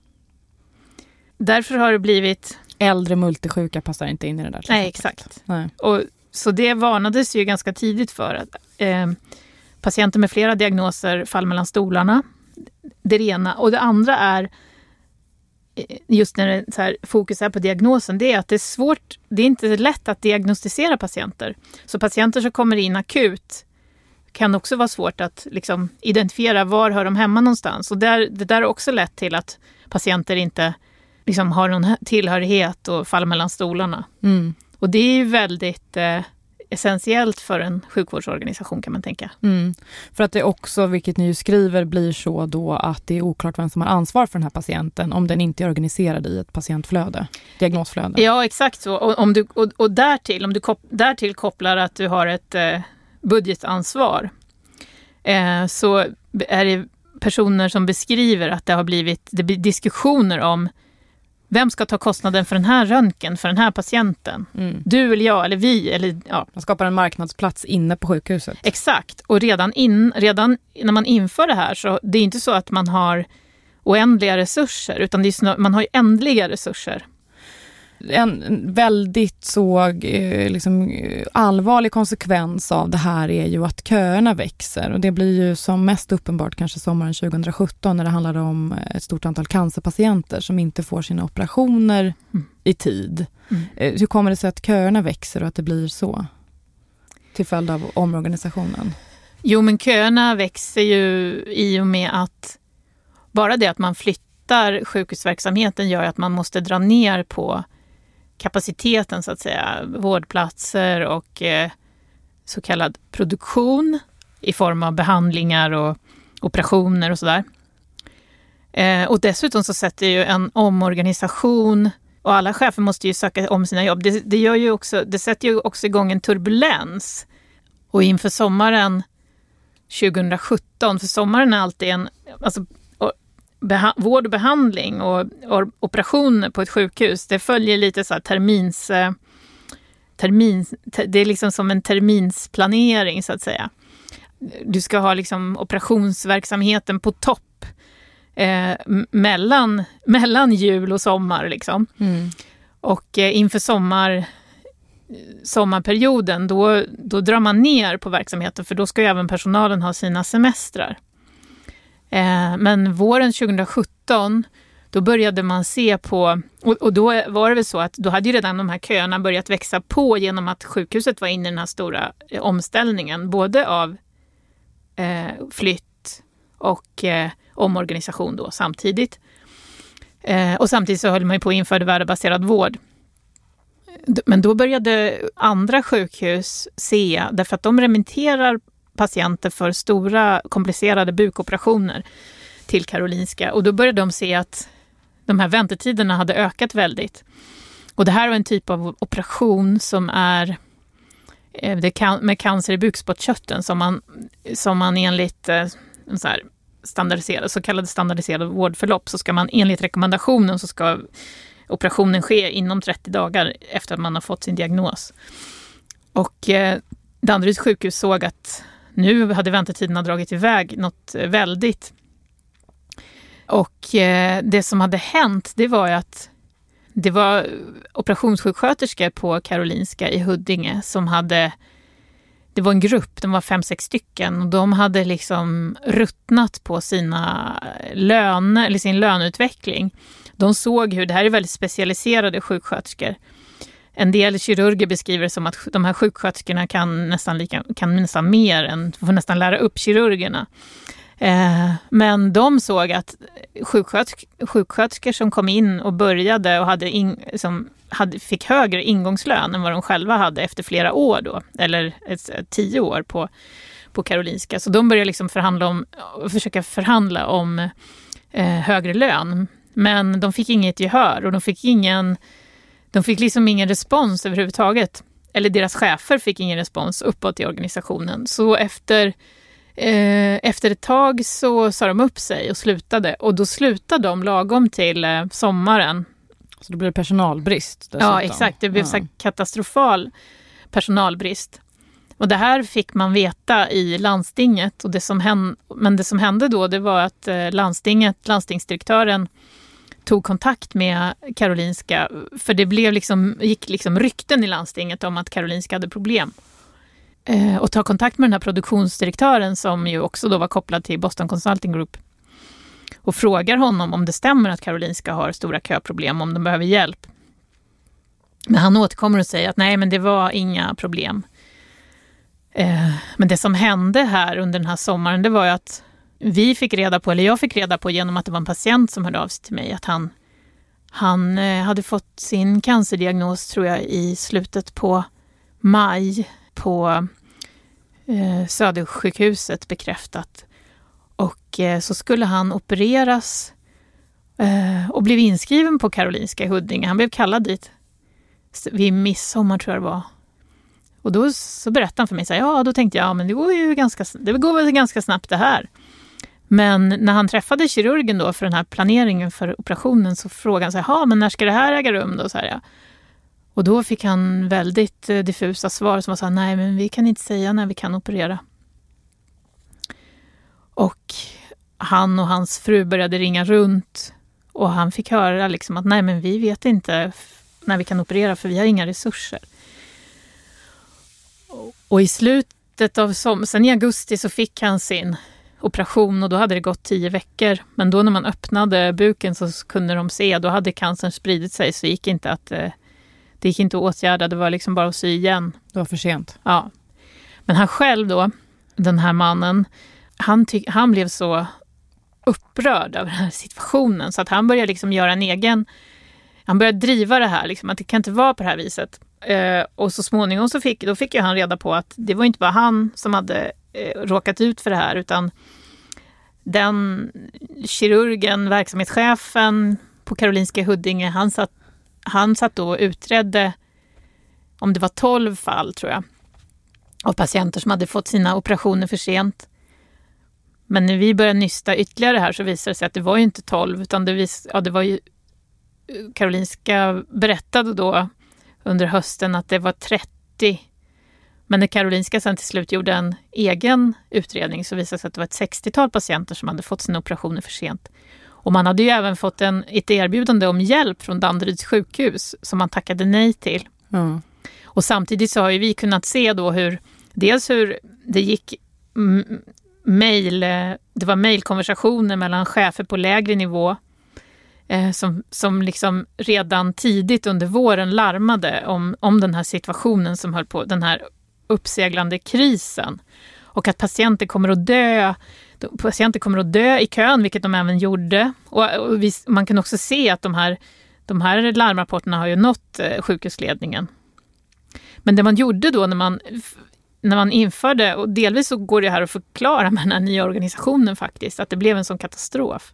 Därför har det blivit... Äldre multisjuka passar inte in i det där. Nej, exakt. Nej. Och, så det varnades ju ganska tidigt för att eh, patienter med flera diagnoser faller mellan stolarna. Det ena. Och det andra är, eh, just när det så här, fokus är på diagnosen, det är att det är svårt, det är inte lätt att diagnostisera patienter. Så patienter som kommer in akut kan också vara svårt att liksom, identifiera var hör de hemma någonstans. Och där, det där har också lett till att patienter inte liksom, har någon tillhörighet och faller mellan stolarna. Mm. Och det är ju väldigt eh, essentiellt för en sjukvårdsorganisation kan man tänka. Mm. För att det också, vilket ni ju skriver, blir så då att det är oklart vem som har ansvar för den här patienten om den inte är organiserad i ett patientflöde, diagnosflöde. Ja, exakt så. Och, om du, och, och därtill, om du kop, därtill kopplar att du har ett eh, budgetansvar eh, så är det personer som beskriver att det har blivit det blir diskussioner om vem ska ta kostnaden för den här röntgen, för den här patienten? Mm. Du eller jag eller vi? Eller, ja. Man skapar en marknadsplats inne på sjukhuset. Exakt, och redan, in, redan när man inför det här så det är inte så att man har oändliga resurser utan snar, man har ju ändliga resurser. En väldigt så eh, liksom, eh, allvarlig konsekvens av det här är ju att köerna växer och det blir ju som mest uppenbart kanske sommaren 2017 när det handlade om ett stort antal cancerpatienter som inte får sina operationer Mm. i tid. Mm. Eh, Hur kommer det sig att köerna växer och att det blir så? Till följd av omorganisationen. Jo, men köerna växer ju i och med att bara det att man flyttar sjukhusverksamheten gör att man måste dra ner på kapaciteten, så att säga, vårdplatser och eh, så kallad produktion i form av behandlingar och operationer och sådär. Eh, och dessutom så sätter ju en omorganisation och alla chefer måste ju söka om sina jobb. Det, det, gör ju också, det sätter ju också igång en turbulens. Och inför sommaren 2017, för sommaren är alltid en... Alltså, vård och behandling och, och operationer på ett sjukhus, det följer lite så termins... eh, termins te, det är liksom som en terminsplanering, så att säga. Du ska ha liksom operationsverksamheten på topp eh, mellan, mellan jul och sommar. Liksom. Och eh, inför sommar, sommarperioden, då, då drar man ner på verksamheten för då ska ju även personalen ha sina semestrar. Eh, men våren 2017, då började man se på, och, då var det väl så att då hade ju redan de här köerna börjat växa på genom att sjukhuset var inne i den här stora eh, omställningen, både av eh, flytt och eh, omorganisation då samtidigt. Eh, och samtidigt så höll man ju på att införa värdebaserad vård. Men då började andra sjukhus se, därför att de remitterar patienter för stora komplicerade bukoperationer till Karolinska och då började de se att de här väntetiderna hade ökat väldigt. Och det här var en typ av operation som är eh, det kan, med cancer i bukspottkörteln som man, som man enligt eh, så, här standardiserad, så kallade standardiserade vårdförlopp så ska man enligt rekommendationen så ska operationen ske inom 30 dagar efter att man har fått sin diagnos. Och eh, Danderyds sjukhus såg att nu hade väntetiderna dragit iväg något eh, väldigt. Och eh, det som hade hänt, det var ju att det var operationssjuksköterskor på Karolinska i Huddinge som hade det var en grupp, de var fem, sex stycken och de hade liksom ruttnat på sina löner, eller sin löneutveckling. De såg hur, det här är väldigt specialiserade sjuksköterskor, en del kirurger beskriver det som att de här sjuksköterskorna kan nästan, lika, kan nästan mer än, får nästan lära upp kirurgerna. Eh, men de såg att sjukskötersk, sjuksköterskor som kom in och började och hade, in, som hade fick högre ingångslön än vad de själva hade efter flera år då, eller ett, ett, tio år på, på Karolinska. Så de började liksom förhandla om, försöka förhandla om eh, högre lön. Men de fick inget gehör och de fick ingen, de fick liksom ingen respons överhuvudtaget. Eller deras chefer fick ingen respons uppåt i organisationen. Så efter Eh, efter ett tag så sa de upp sig och slutade och då slutade de lagom till eh, sommaren. Så då blev det personalbrist? Dessutom. Ja, exakt. Det blev ja. katastrofal personalbrist. Och det här fick man veta i landstinget. Och det som hände, men det som hände då det var att eh, landstinget, landstingsdirektören tog kontakt med Karolinska. För det blev liksom, gick liksom rykten i landstinget om att Karolinska hade problem eh, och ta kontakt med den här produktionsdirektören som ju också då var kopplad till Boston Consulting Group och frågar honom om det stämmer att Karolinska har stora köproblem, om de behöver hjälp. Men han återkommer och säger att nej, men det var inga problem. Eh, men det som hände här under den här sommaren, det var ju att vi fick reda på, eller jag fick reda på genom att det var en patient som hörde av sig till mig, att han, han eh, hade fått sin cancerdiagnos, tror jag, i slutet på maj på eh, Södersjukhuset bekräftat. Och eh, så skulle han opereras eh, och blev inskriven på Karolinska i Huddinge. Han blev kallad dit vid midsommar tror jag det var. Och då så berättade han för mig, så här, ja då tänkte jag, ja men det går ju ganska, det går väl ganska snabbt det här. Men när han träffade kirurgen då för den här planeringen för operationen så frågade han så här, men när ska det här äga rum då? Så här, ja. Och då fick han väldigt eh, diffusa svar som var så här, nej men vi kan inte säga när vi kan operera. Och han och hans fru började ringa runt och han fick höra liksom att nej men vi vet inte när vi kan operera för vi har inga resurser. Och i slutet av sommaren, sen i augusti så fick han sin operation och då hade det gått tio veckor. Men då när man öppnade buken så kunde de se, då hade cancern spridit sig så gick inte att eh, det gick inte att åtgärda, det var liksom bara att sy igen. Det var för sent. Ja. Men han själv då, den här mannen, han, han blev så upprörd över den här situationen så att han började liksom göra en egen... Han började driva det här, liksom, att det kan inte vara på det här viset. Eh, och så småningom så fick, då fick ju han reda på att det var inte bara han som hade eh, råkat ut för det här utan den kirurgen, verksamhetschefen på Karolinska Huddinge, han satt han satt då och utredde om det var 12 fall, tror jag, av patienter som hade fått sina operationer för sent. Men när vi började nysta ytterligare här så visade det sig att det var ju inte 12, utan det, vis, ja, det var ju... Eh, Karolinska berättade då under hösten att det var 30. Men när Karolinska sen till slut gjorde en egen utredning så visade det sig att det var ett 60-tal patienter som hade fått sina operationer för sent. Och man hade ju även fått en, ett erbjudande om hjälp från Danderyds sjukhus som man tackade nej till. Mm. Och samtidigt så har ju vi kunnat se då hur, dels hur det gick mejl, det var mejlkonversationer mellan chefer på lägre nivå eh, Eh, som, som liksom redan tidigt under våren larmade om, om den här situationen som höll på, den här uppseglande krisen. Och att patienter kommer att dö patienter kommer att dö i kön, vilket de även gjorde. Och, och vi, man kan också se att de här, de här larmrapporterna har ju nått eh, sjukhusledningen. Men det man gjorde då när man, när man införde, och delvis så går det här att förklara med den här nya organisationen faktiskt, att det blev en sån katastrof.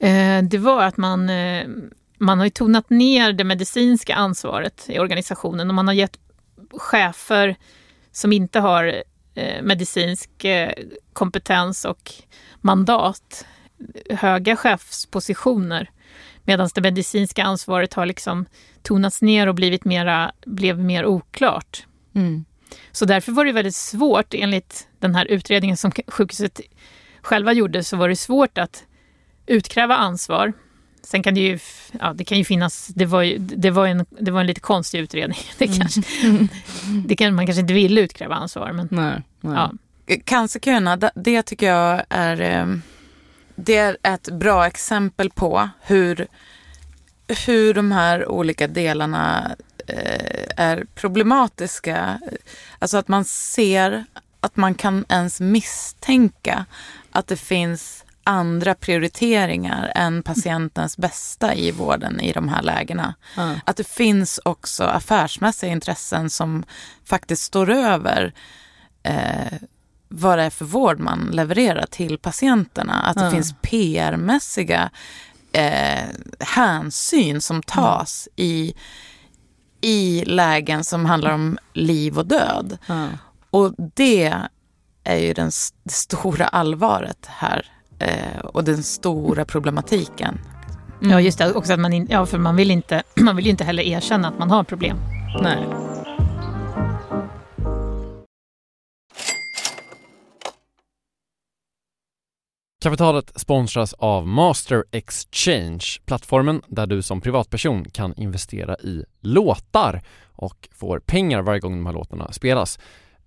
Eh, det var att man, eh, man har tonat ner det medicinska ansvaret i organisationen och man har gett chefer som inte har Eh, medicinsk kompetens och mandat, höga chefspositioner. Medan det medicinska ansvaret har liksom tonats ner och blivit mera, blev mer oklart. Mm. Så därför var det väldigt svårt, enligt den här utredningen som sjukhuset själva gjorde, så var det svårt att utkräva ansvar Sen kan det ju, ja, det kan ju finnas, det var, ju, det var, en, det var en lite konstig utredning. <laughs> Det, mm. kanske, mm. det kan man kanske inte ville utkräva ansvar. Men, nej, nej. Ja. Cancerköerna, det tycker jag är, eh, det är ett bra exempel på hur, hur de här olika delarna eh, är problematiska. Alltså att man ser att man kan ens misstänka att det finns andra prioriteringar än patientens bästa i vården i de här lägena. Mm. Att det finns också affärsmässiga intressen som faktiskt står över eh, vad det är för vård man levererar till patienterna. Att det Mm. finns PR-mässiga eh, hänsyn som tas i, i lägen som handlar om liv och död. Och det är ju den, det stora allvaret här eh, och den stora problematiken. Ja, just det. Också att man, in, ja, för man vill, inte, <clears throat> man vill ju inte heller erkänna att man har problem. Nej. Kapitalet sponsras av Master Exchange, plattformen där du som privatperson kan investera i låtar och får pengar varje gång de här låtarna spelas.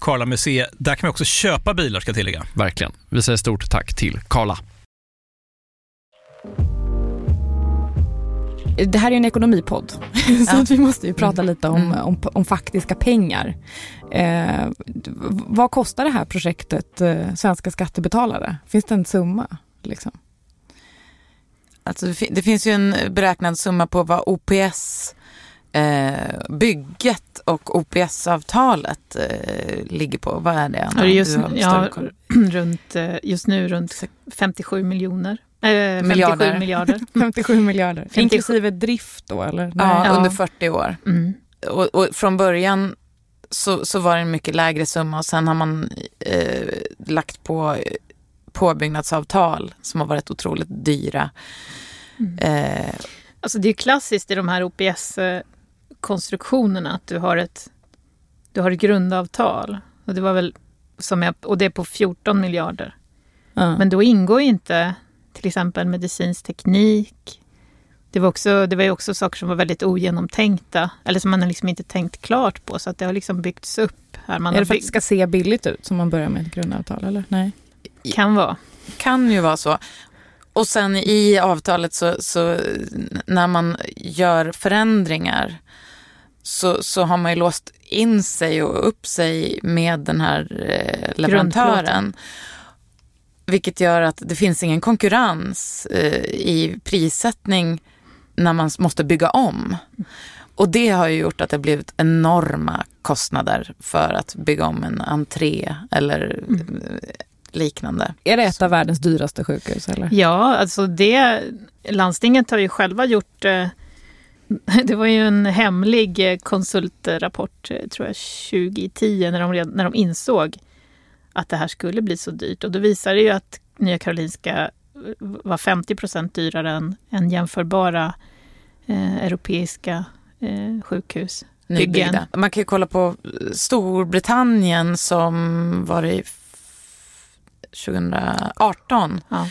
Karla Museet. Där kan man också köpa bilar ska jag tillägga. Verkligen. Vi säger stort tack till Karla. Det här är en ekonomipodd, <laughs> så Ja. att vi måste ju prata lite om, Mm. om, om faktiska pengar. Eh, vad kostar det här projektet eh, svenska skattebetalare? Finns det en summa? Liksom? Alltså det, fin- det finns ju en beräknad summa på vad OPS eh, bygget och OPS-avtalet eh, ligger på. Vad är det? Anna? Just, Du har ja, <clears throat> runt, eh, just nu runt 57 miljoner. Eh, 57 Miljarder. miljarder. <laughs> 57 miljarder, 57. inklusive drift då eller? Ja, Ja. under 40 år. Mm. Och, och från början så, så var det en mycket lägre summa och sen har man eh, lagt på eh, påbyggnadsavtal som har varit otroligt dyra. Mm. Eh, Alltså det är klassiskt i de här OPS-konstruktionerna att du har ett, du har ett grundavtal. Och det var väl som jag, och det är på 14 miljarder. Ja. Men då ingår ju inte till exempel medicinsk teknik. Det var, också, det var ju också saker som var väldigt ogenomtänkta, eller som man liksom inte tänkt klart på, så att det har liksom byggts upp. Här. Man är det för byggt... att det ska se billigt ut som man börjar med ett grundavtal? Eller? Nej. Kan vara. Kan ju vara så. Och sen i avtalet så, så när man gör förändringar så, så har man ju låst in sig och upp sig med den här eh, leverantören. Vilket gör att det finns ingen konkurrens eh, i prissättning när man måste bygga om. Och det har ju gjort att det blivit enorma kostnader för att bygga om en entré eller mm. Liknande. Är det ett av världens dyraste sjukhus? Eller? Ja, alltså det, landstinget har ju själva gjort eh, <laughs> det var ju en hemlig eh, konsultrapport, eh, tror jag, 2010 när de, när de insåg att det här skulle bli så dyrt. Och då visade det ju att Nya Karolinska var 50 procent dyrare än, än jämförbara eh, europeiska eh, sjukhus. Nybyggda. Man kan ju kolla på Storbritannien som var i 2018, ja.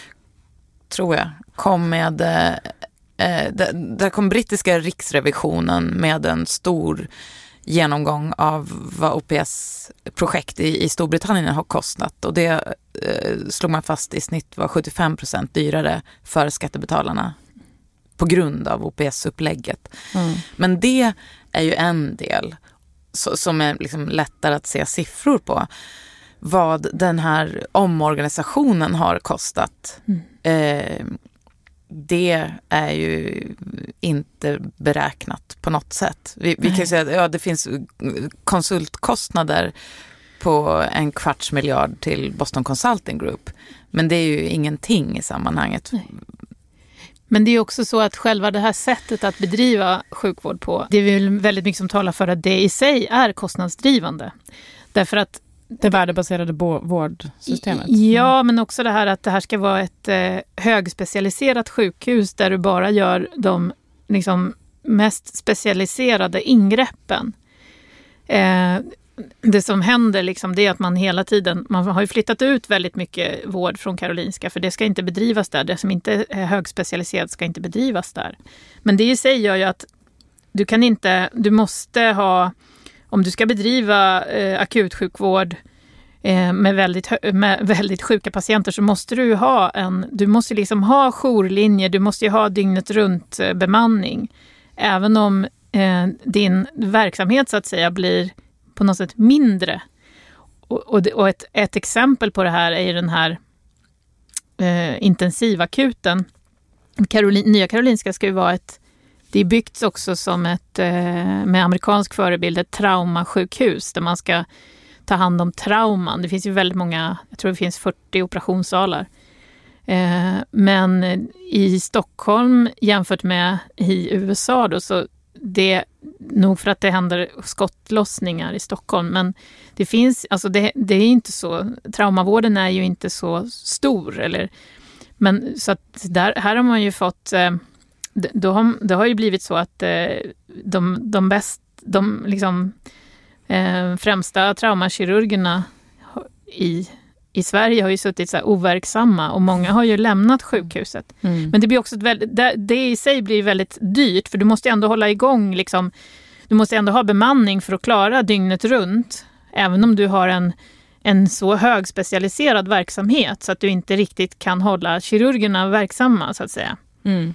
tror jag, kom med Eh, där kom brittiska riksrevisionen med en stor genomgång av vad OPS-projekt i, i Storbritannien har kostat. Och det eh, slog man fast i snitt var 75 procent dyrare för skattebetalarna på grund av OPS-upplägget. Mm. Men det är ju en del så, som är liksom lättare att se siffror på. Vad den här omorganisationen har kostat. Mm. Eh, det är ju inte beräknat på något sätt. Vi, vi kan säga att ja, det finns konsultkostnader på en kvarts miljard till Boston Consulting Group. Men det är ju ingenting i sammanhanget. Nej. Men det är också så att själva det här sättet att bedriva sjukvård på, det är väl väldigt mycket som talar för att det i sig är kostnadsdrivande. Därför att det värdebaserade vårdsystemet? Ja, men också det här att det här ska vara ett eh, högspecialiserat sjukhus där du bara gör de liksom, mest specialiserade ingreppen. Eh, det som händer liksom, det är att man hela tiden, man har ju flyttat ut väldigt mycket vård från Karolinska för det ska inte bedrivas där. Det som inte är högspecialiserat ska inte bedrivas där. Men det i sig gör ju att du kan inte, du måste ha om du ska bedriva eh, akutsjukvård eh, med, väldigt, med <laughs> väldigt sjuka patienter så måste du ha en, du måste liksom ha jourlinjer, du måste ha dygnet runt eh, bemanning. Även om eh, din verksamhet så att säga blir på något sätt mindre. Och, och, och ett, ett, exempel på det här är den här eh, intensivakuten. Karolin, Nya Karolinska ska ju vara ett det är byggt också som ett, eh, med amerikansk förebild, ett traumasjukhus där man ska ta hand om trauman. Det finns ju väldigt många, jag tror det finns 40 operationssalar. Eh, men i Stockholm jämfört med i USA då, så det nog för att det händer skottlossningar i Stockholm, men det finns, alltså det, det är inte så, traumavården är ju inte så stor. Eller, men så att där, här har man ju fått eh, det, har, det har ju blivit så att eh, de, de, bäst, de liksom, eh, främsta traumakirurgerna i, i Sverige har ju suttit så overksamma och många har ju lämnat sjukhuset. Mm. Men det blir också väldigt, det, det, i sig blir väldigt dyrt för du måste ändå hålla igång liksom, du måste ändå ha bemanning för att klara dygnet runt. Även om du har en, en så högspecialiserad verksamhet så att du inte riktigt kan hålla kirurgerna verksamma så att säga. Mm.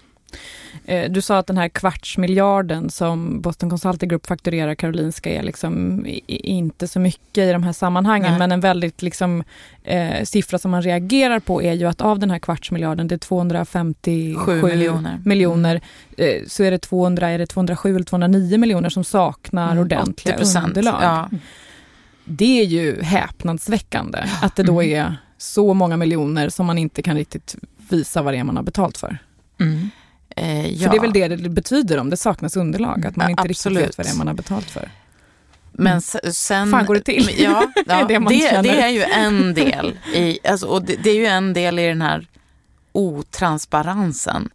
Eh, du sa att den här kvartsmiljarden som Boston Consulting Group fakturerar Karolinska är liksom inte så mycket i de här sammanhangen, Nej. men en väldigt liksom, eh, siffra som man reagerar på är ju att av den här kvartsmiljarden, det är 257 miljoner, miljoner mm. eh, så är det, 200, är det 207 eller 209 miljoner som saknar mm, ordentliga underlag. Ja. Det är ju häpnadsväckande att det då mm. är så många miljoner som man inte kan riktigt visa vad det är man har betalt för. Mm. Eh, ja. För det är väl det det betyder om det saknas underlag, att man inte Absolut. riktigt vet vad det är man har betalt för. Men sen... Fan går det till? <laughs> Ja, <laughs> ja det, det, det, är ju en del i, alltså, och det, det, är ju en del i den här otransparensen.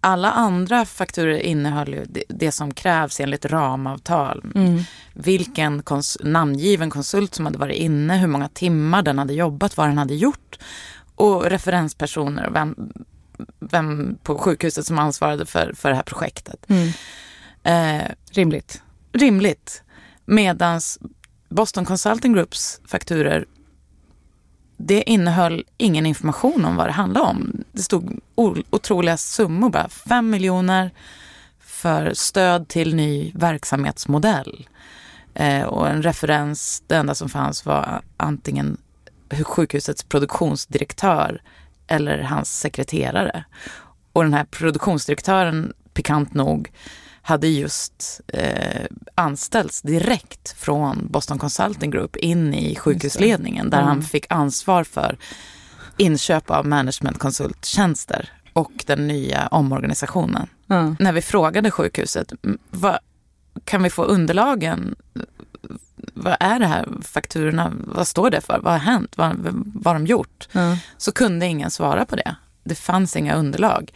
Alla andra fakturer innehöll ju det, det som krävs enligt ramavtal. Mm. Vilken kons, namngiven konsult som hade varit inne, hur många timmar den hade jobbat, vad den hade gjort och referenspersoner och vem, vem på sjukhuset som ansvarade för, för det här projektet. Mm. Eh, Rimligt. rimligt. Medans Boston Consulting Groups fakturer det innehöll ingen information om vad det handlade om. Det stod otroliga summor bara. Fem miljoner för stöd till ny verksamhetsmodell. Eh, och en referens, det enda som fanns var antingen sjukhusets produktionsdirektör eller hans sekreterare. Och den här produktionsdirektören, pikant nog, hade just eh, anställts direkt från Boston Consulting Group in i sjukhusledningen där Mm. han fick ansvar för inköp av managementkonsulttjänster och den nya omorganisationen. Ja. När vi frågade sjukhuset, "M, vad, kan vi få underlagen? Vad är det här fakturorna? Vad står det för? Vad har hänt? Vad, vad har de gjort? Ja. Så kunde ingen svara på det. Det fanns inga underlag.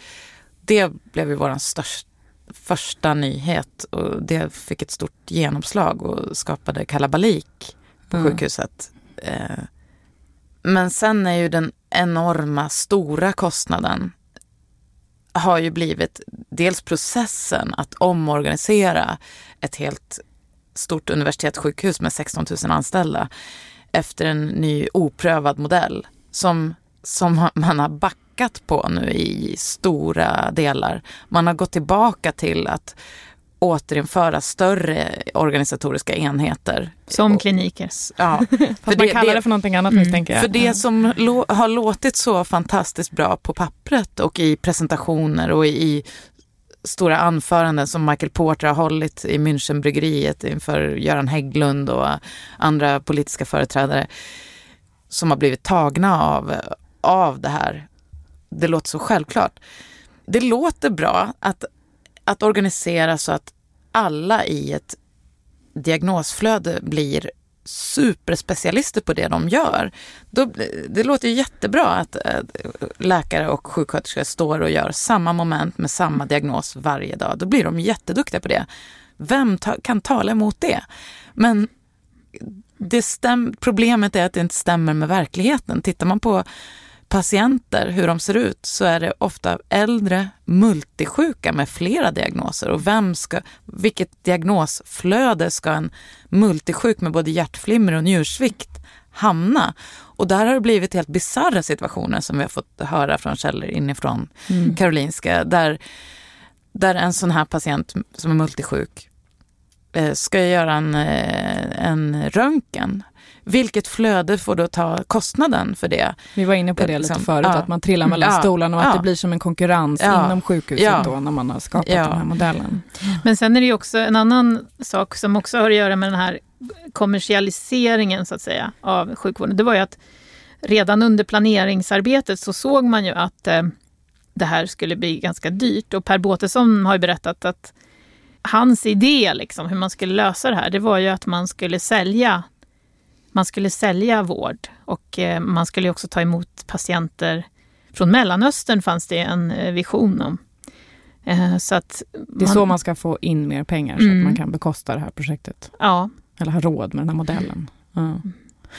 Det blev ju vår största första nyhet och det fick ett stort genomslag och skapade kalabalik på Mm. sjukhuset. Eh, Men sen är ju den enorma stora kostnaden har ju blivit dels processen att omorganisera ett helt stort universitetssjukhus med 16 000 anställda efter en ny oprövad modell som, som man har backat på nu i stora delar. Man har gått tillbaka till att återinföra större organisatoriska enheter. Som kliniker. Ja, <laughs> Fast man kallar det, för någonting annat Mm. misstänker jag. för det som lå- har låtit så fantastiskt bra på pappret och i presentationer och i stora anföranden som Michael Porter har hållit i Münchenbryggeriet inför Göran Hägglund och andra politiska företrädare som har blivit tagna av, av det här. Det låter så självklart. Det låter bra att, att organisera så att alla i ett diagnosflöde blir superspecialister på det de gör. Då, det låter ju jättebra att eh, läkare och sjuksköterskor står och gör samma moment med samma diagnos varje dag. Då blir de jätteduktiga på det. Vem ta, kan tala emot det? Men det stäm, problemet är att det inte stämmer med verkligheten. Tittar man på patienter, hur de ser ut, så är det ofta äldre multisjuka med flera diagnoser. Och vem ska, vilket diagnosflöde ska en multisjuk med både hjärtflimmer och njursvikt hamna? Och där har det blivit helt bisarra situationer som vi har fått höra från källor inifrån Mm. Karolinska, där, där en sån här patient som är multisjuk eh, ska göra en, eh, en röntgen. Vilket flöde får då ta kostnaden för det? Vi var inne på det Liksom, lite förut, ja. att man trillar mellan Ja, stolarna och att ja. det blir som en konkurrens Ja, inom sjukhuset ja. då när man har skapat Ja. den här modellen. Men sen är det ju också en annan sak som också har att göra med den här kommersialiseringen så att säga av sjukvården. Det var ju att redan under planeringsarbetet så såg man ju att eh, det här skulle bli ganska dyrt. Och Per Båtesson har ju berättat att hans idé, liksom, hur man skulle lösa det här, det var ju att man skulle sälja man skulle sälja vård och eh, man skulle också ta emot patienter från Mellanöstern fanns det en eh, vision om. Eh, så att Det är så man ska få in mer pengar så Mm. att man kan bekosta det här projektet. Ja, Eller ha råd med den här modellen. Ja.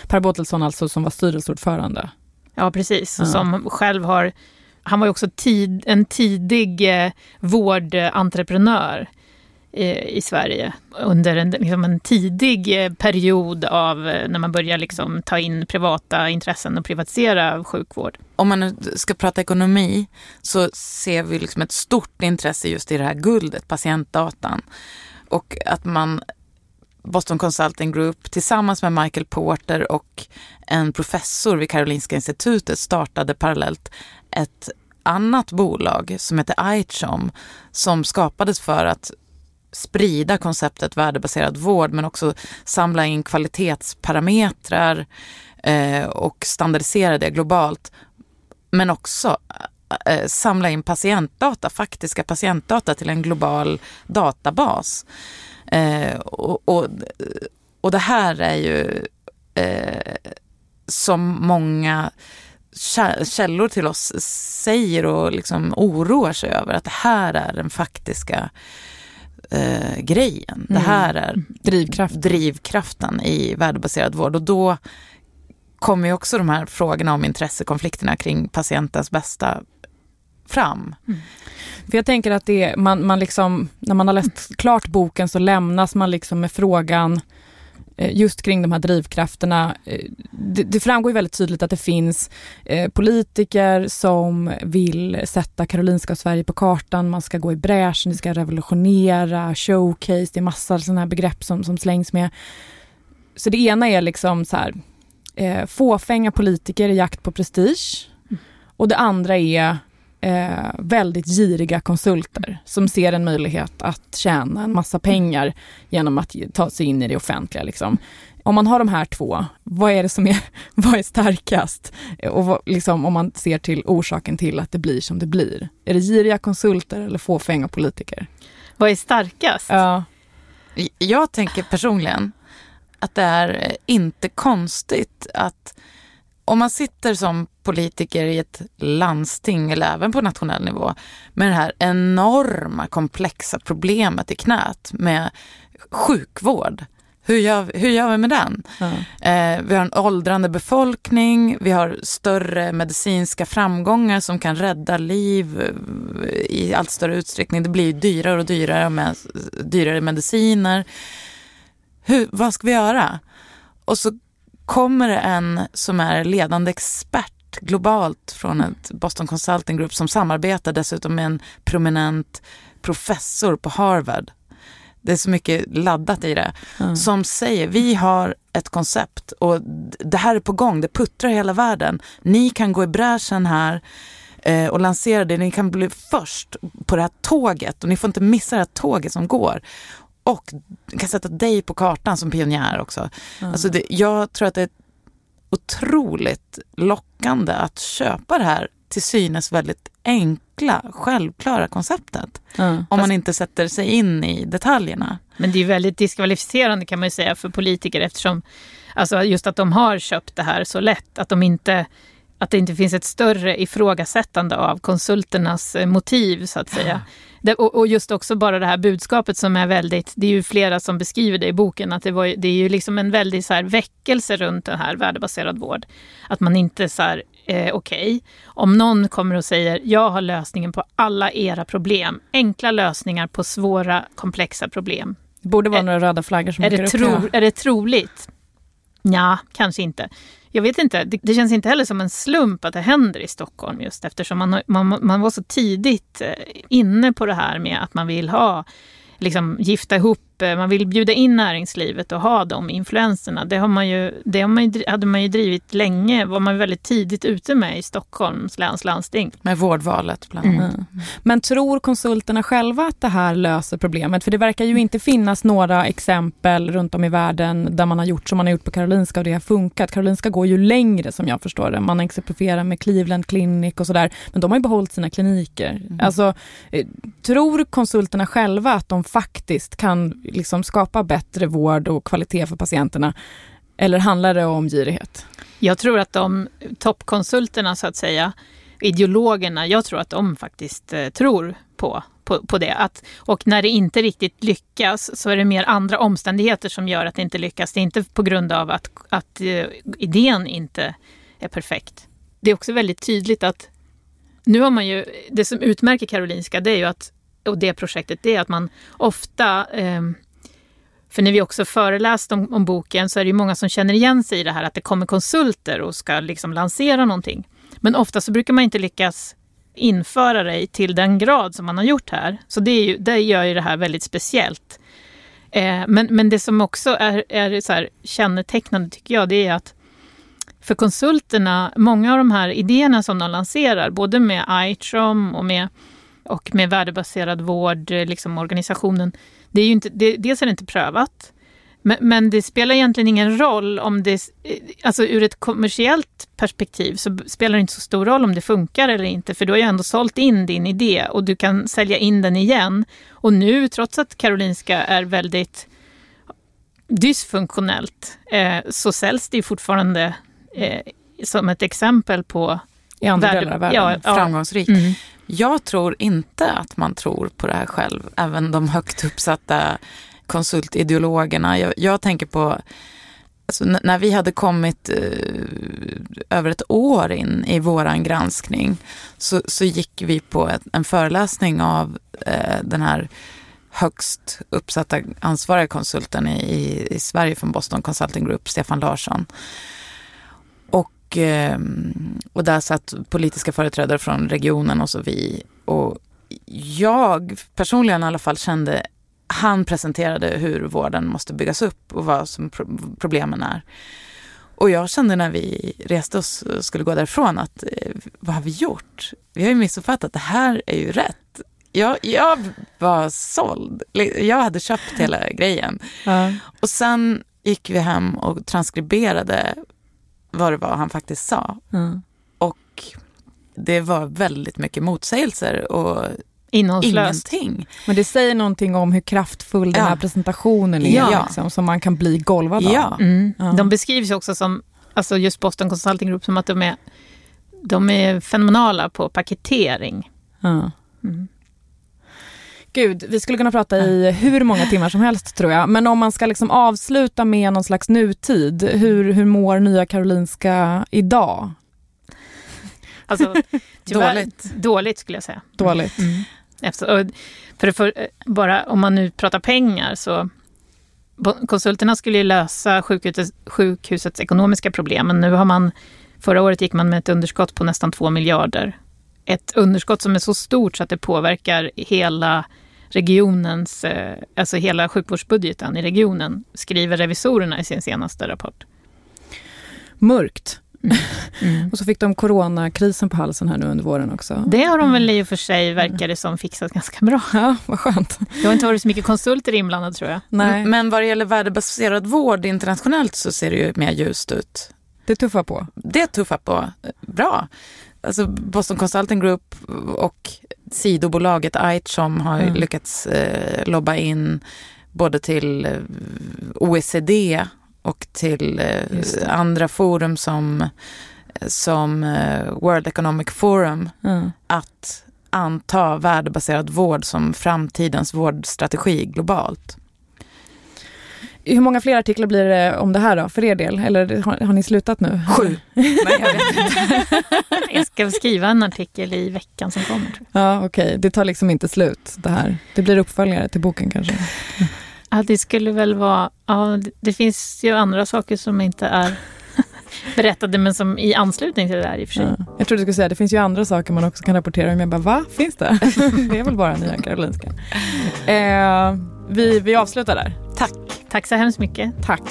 Per Båtelsson alltså som var styrelseordförande. Ja, precis. Ja. Som själv har... Han var ju också tid, en tidig eh, vårdentreprenör i Sverige under en, liksom en tidig eh, period av eh, när man börjar liksom ta in privata intressen och privatisera sjukvård. Om man nu ska prata ekonomi så ser vi liksom ett stort intresse just i det här guldet, patientdatan. Och att man, Boston Consulting Group tillsammans med Michael Porter och en professor vid Karolinska institutet startade parallellt ett annat bolag som heter iChom som skapades för att sprida konceptet värdebaserad vård men också samla in kvalitetsparametrar eh, och standardisera det globalt. Men också eh, eh, samla in patientdata, faktiska patientdata till en global databas. Eh, och, och, och det här är ju eh, som många källor till oss säger och liksom oroar sig över att det här är den faktiska eh, grejen. Det Mm. här är Drivkraft. drivkraften i värdebaserad vård och då kommer ju också de här frågorna om intressekonflikterna kring patientens bästa fram. Mm. För jag tänker att det, man, man liksom, när man har läst klart boken så lämnas man liksom med frågan just kring de här drivkrafterna. Eh, det, det framgår ju väldigt tydligt att det finns eh, politiker som vill sätta Karolinska och Sverige på kartan. Man ska gå i bräschen, det ska revolutionera, showcase, det är massa sådana här begrepp som, som slängs med. Så det ena är liksom så här, eh, fåfänga politiker i jakt på prestige. Mm. Och det andra är eh, väldigt giriga konsulter som ser en möjlighet att tjäna en massa pengar genom att ta sig in i det offentliga. Liksom. Om man har de här två, vad är det som är, <laughs> vad är starkast? Och vad, liksom, om man ser till orsaken till att det blir som det blir. Är det giriga konsulter eller fåfänga politiker? Vad är starkast? Ja. Jag tänker personligen att det är inte konstigt att om man sitter som politiker i ett landsting eller även på nationell nivå med det här enorma komplexa problemet i knät med sjukvård. Hur gör, hur gör vi med den? Mm. Eh, vi har en åldrande befolkning, vi har större medicinska framgångar som kan rädda liv eh, i allt större utsträckning. Det blir dyrare och dyrare med dyrare mediciner. Hur, vad ska vi göra? Och så kommer det en som är ledande expert globalt från ett Boston Consulting Group som samarbetar dessutom med en prominent professor på Harvard. Det är så mycket laddat i det. Mm. Som säger, vi har ett koncept och det här är på gång, det puttrar hela världen. Ni kan gå i bräschen här eh, och lansera det. Ni kan bli först på det här tåget och ni får inte missa det här tåget som går och kan sätta dig på kartan som pionjär också. Mm. Alltså det, jag tror att det är otroligt lockande att köpa det här till synes väldigt enkla, självklara konceptet. Mm. Om man inte sätter sig in i detaljerna. Men det är väldigt diskvalificerande kan man säga för politiker eftersom alltså just att de har köpt det här så lätt, att de inte att det inte finns ett större ifrågasättande av konsulternas eh, motiv så att säga. Det, och, och, just också bara det här budskapet som är väldigt, det är ju flera som beskriver det i boken, att det, var, det är ju liksom en väldig så här väckelse runt den här värdebaserad vård. Att man inte så här, eh, okej, okay, om någon kommer och säger jag har lösningen på alla era problem, enkla lösningar på svåra komplexa problem. Det borde vara är, några röda flaggor som är det, tro, upp, ja. är det troligt? Ja, kanske inte. Jag vet inte, det, det, känns inte heller som en slump att det händer i Stockholm just eftersom man, man, man var så tidigt eh, inne på det här med att man vill ha liksom gifta ihop, man vill bjuda in näringslivet och ha de influenserna. Det, har man ju, det har man ju, hade man ju drivit länge, var man väldigt tidigt ute med i Stockholms läns landsting. Med vårdvalet bland annat. Mm. Men tror konsulterna själva att det här löser problemet? För det verkar ju inte finnas några exempel runt om i världen där man har gjort som man har gjort på Karolinska och det har funkat. Karolinska går ju längre som jag förstår det. Man exemplifierar med Cleveland Clinic och sådär. Men de har ju behållit sina kliniker. Mm. Alltså, eh, tror konsulterna själva att de faktiskt kan liksom skapa bättre vård och kvalitet för patienterna? Eller handlar det om girighet? Jag tror att de toppkonsulterna så att säga, ideologerna, jag tror att de faktiskt eh, tror på, på, på det. Att, och när det inte riktigt lyckas så är det mer andra omständigheter som gör att det inte lyckas. Det är inte på grund av att, att eh, idén inte är perfekt. Det är också väldigt tydligt att nu har man ju, det som utmärker Karolinska det är ju att och det projektet, det är att man ofta eh, för när vi också föreläst om, om, boken så är det ju många som känner igen sig i det här att det kommer konsulter och ska liksom lansera någonting. Men ofta så brukar man inte lyckas införa det till den grad som man har gjort här. Så det, är ju, det gör ju det här väldigt speciellt. Eh, men, men det som också är, är så här kännetecknande tycker jag, det är att för konsulterna, många av de här idéerna som de lanserar, både med iTrom och med och med värdebaserad vård, liksom organisationen. Det är ju inte, det, dels är det inte prövat, men, men, det spelar egentligen ingen roll om det, eh, alltså ur ett kommersiellt perspektiv så spelar det inte så stor roll om det funkar eller inte, för du har ju ändå sålt in din idé och du kan sälja in den igen. Och nu, trots att Karolinska är väldigt dysfunktionellt, eh, så säljs det ju fortfarande eh, som ett exempel på i andra delar av världen. Ja, framgångsrikt. Mm. Jag tror inte att man tror på det här själv, även de högt uppsatta konsultideologerna. Jag, jag tänker på Alltså, när vi hade kommit eh, över ett år in i våran granskning så, så gick vi på ett, en föreläsning av eh, den här högst uppsatta ansvariga konsulten i, i Sverige från Boston Consulting Group, Stefan Larsson. Och, eh, och där satt politiska företrädare från regionen och så vi. Och jag personligen i alla fall kände han presenterade hur vården måste byggas upp och vad som pro problemen är. Och jag kände när vi reste oss och skulle gå därifrån att eh, vad har vi gjort? Vi har ju missuppfattat, det här är ju rätt. Jag, jag var såld. Jag hade köpt hela grejen. Ja. Och sen gick vi hem och transkriberade vad det var han faktiskt sa. Ja. Och det var väldigt mycket motsägelser och Innehållslöst. ingenting. Men det säger någonting om hur kraftfull den Ja. här presentationen är, Ja. liksom, som man kan bli golvad av. Ja. Mm. Ja. De beskrivs också som, alltså just Boston Consulting Group, som att de är, de är fenomenala på paketering. Ja. Mm. Gud, vi skulle kunna prata i hur många timmar som helst tror jag. Men om man ska liksom avsluta med någon slags nutid, hur, hur mår Nya Karolinska idag? Alltså, <laughs> tyvärr, Dåligt. Dåligt skulle jag säga. Dåligt. Mm. Efter, för, för, bara om man nu pratar pengar så konsulterna skulle ju lösa sjukhusets, sjukhusets ekonomiska problem, men nu har man, förra året gick man med ett underskott på nästan 2 miljarder. Ett underskott som är så stort så att det påverkar hela regionens, eh, alltså hela sjukvårdsbudgeten i regionen, skriver revisorerna i sin senaste rapport. Mörkt. Mm. <laughs> Och så fick de coronakrisen på halsen här nu under våren också. Det har de väl i och för sig, verkar det som, fixat ganska bra. <laughs> Ja, vad skönt. Det har inte varit så mycket konsulter inblandade tror jag. Nej, Men vad det gäller värdebaserad vård internationellt så ser det ju mer ljust ut. det tuffar på. Det tuffar på bra. Alltså Boston Consulting Group och sidobolaget Aitchom har ju Mm. lyckats eh, lobba in både till eh, OECD och till eh, andra forum som, som eh, World Economic Forum Ja. att anta värdebaserad vård som framtidens vårdstrategi globalt. Hur många fler artiklar blir det om det här då, för er del? Eller har, har ni slutat nu? Sju. Nej, jag vet inte. <laughs> Jag ska skriva en artikel i veckan som kommer. Ja, okej. Det tar liksom inte slut det här. Det blir uppföljare till boken kanske. Ja, det skulle väl vara... Ja, det, det finns ju andra saker som inte är <laughs> berättade, men som i anslutning till det där i och för sig. Ja. Jag trodde du skulle säga det finns ju andra saker man också kan rapportera om. Jag bara, va? Finns det? <laughs> det är väl bara Nya Karolinska. Eh, vi, vi avslutar där. Tack. Tack så hemskt mycket. Tack.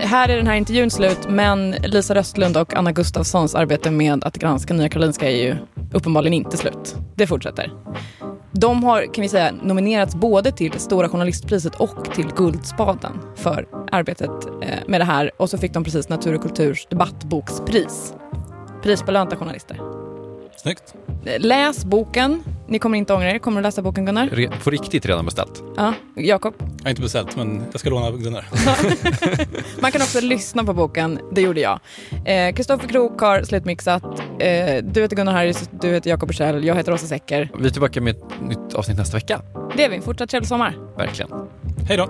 Här är den här intervjun slut, men Lisa Röstlund och Anna Gustafssons arbete med att granska Nya Karolinska är ju uppenbarligen inte slut. Det fortsätter. De har, kan vi säga, nominerats både till Stora Journalistpriset och till Guldspaden för arbetet eh, med det här. Och så fick de precis Natur och kulturs debattbokspris. Prisbelönta journalister. Snyggt. Läs boken. Ni kommer inte ångra er. Kommer du läsa boken Gunnar? På riktigt redan beställt. Ja, Jakob? Jag har inte beställt, men jag ska låna Gunnar. <laughs> Man kan också lyssna på boken. Det gjorde jag. Eh, Kristoffer eh, Krook har slutmixat. Eh, du heter Gunnar Harris, du heter Jakob Bursell, jag heter Åsa Secker. Vi är tillbaka med ett nytt avsnitt nästa vecka. Det är vi. Fortsatt trevlig sommar. Verkligen. Hej då.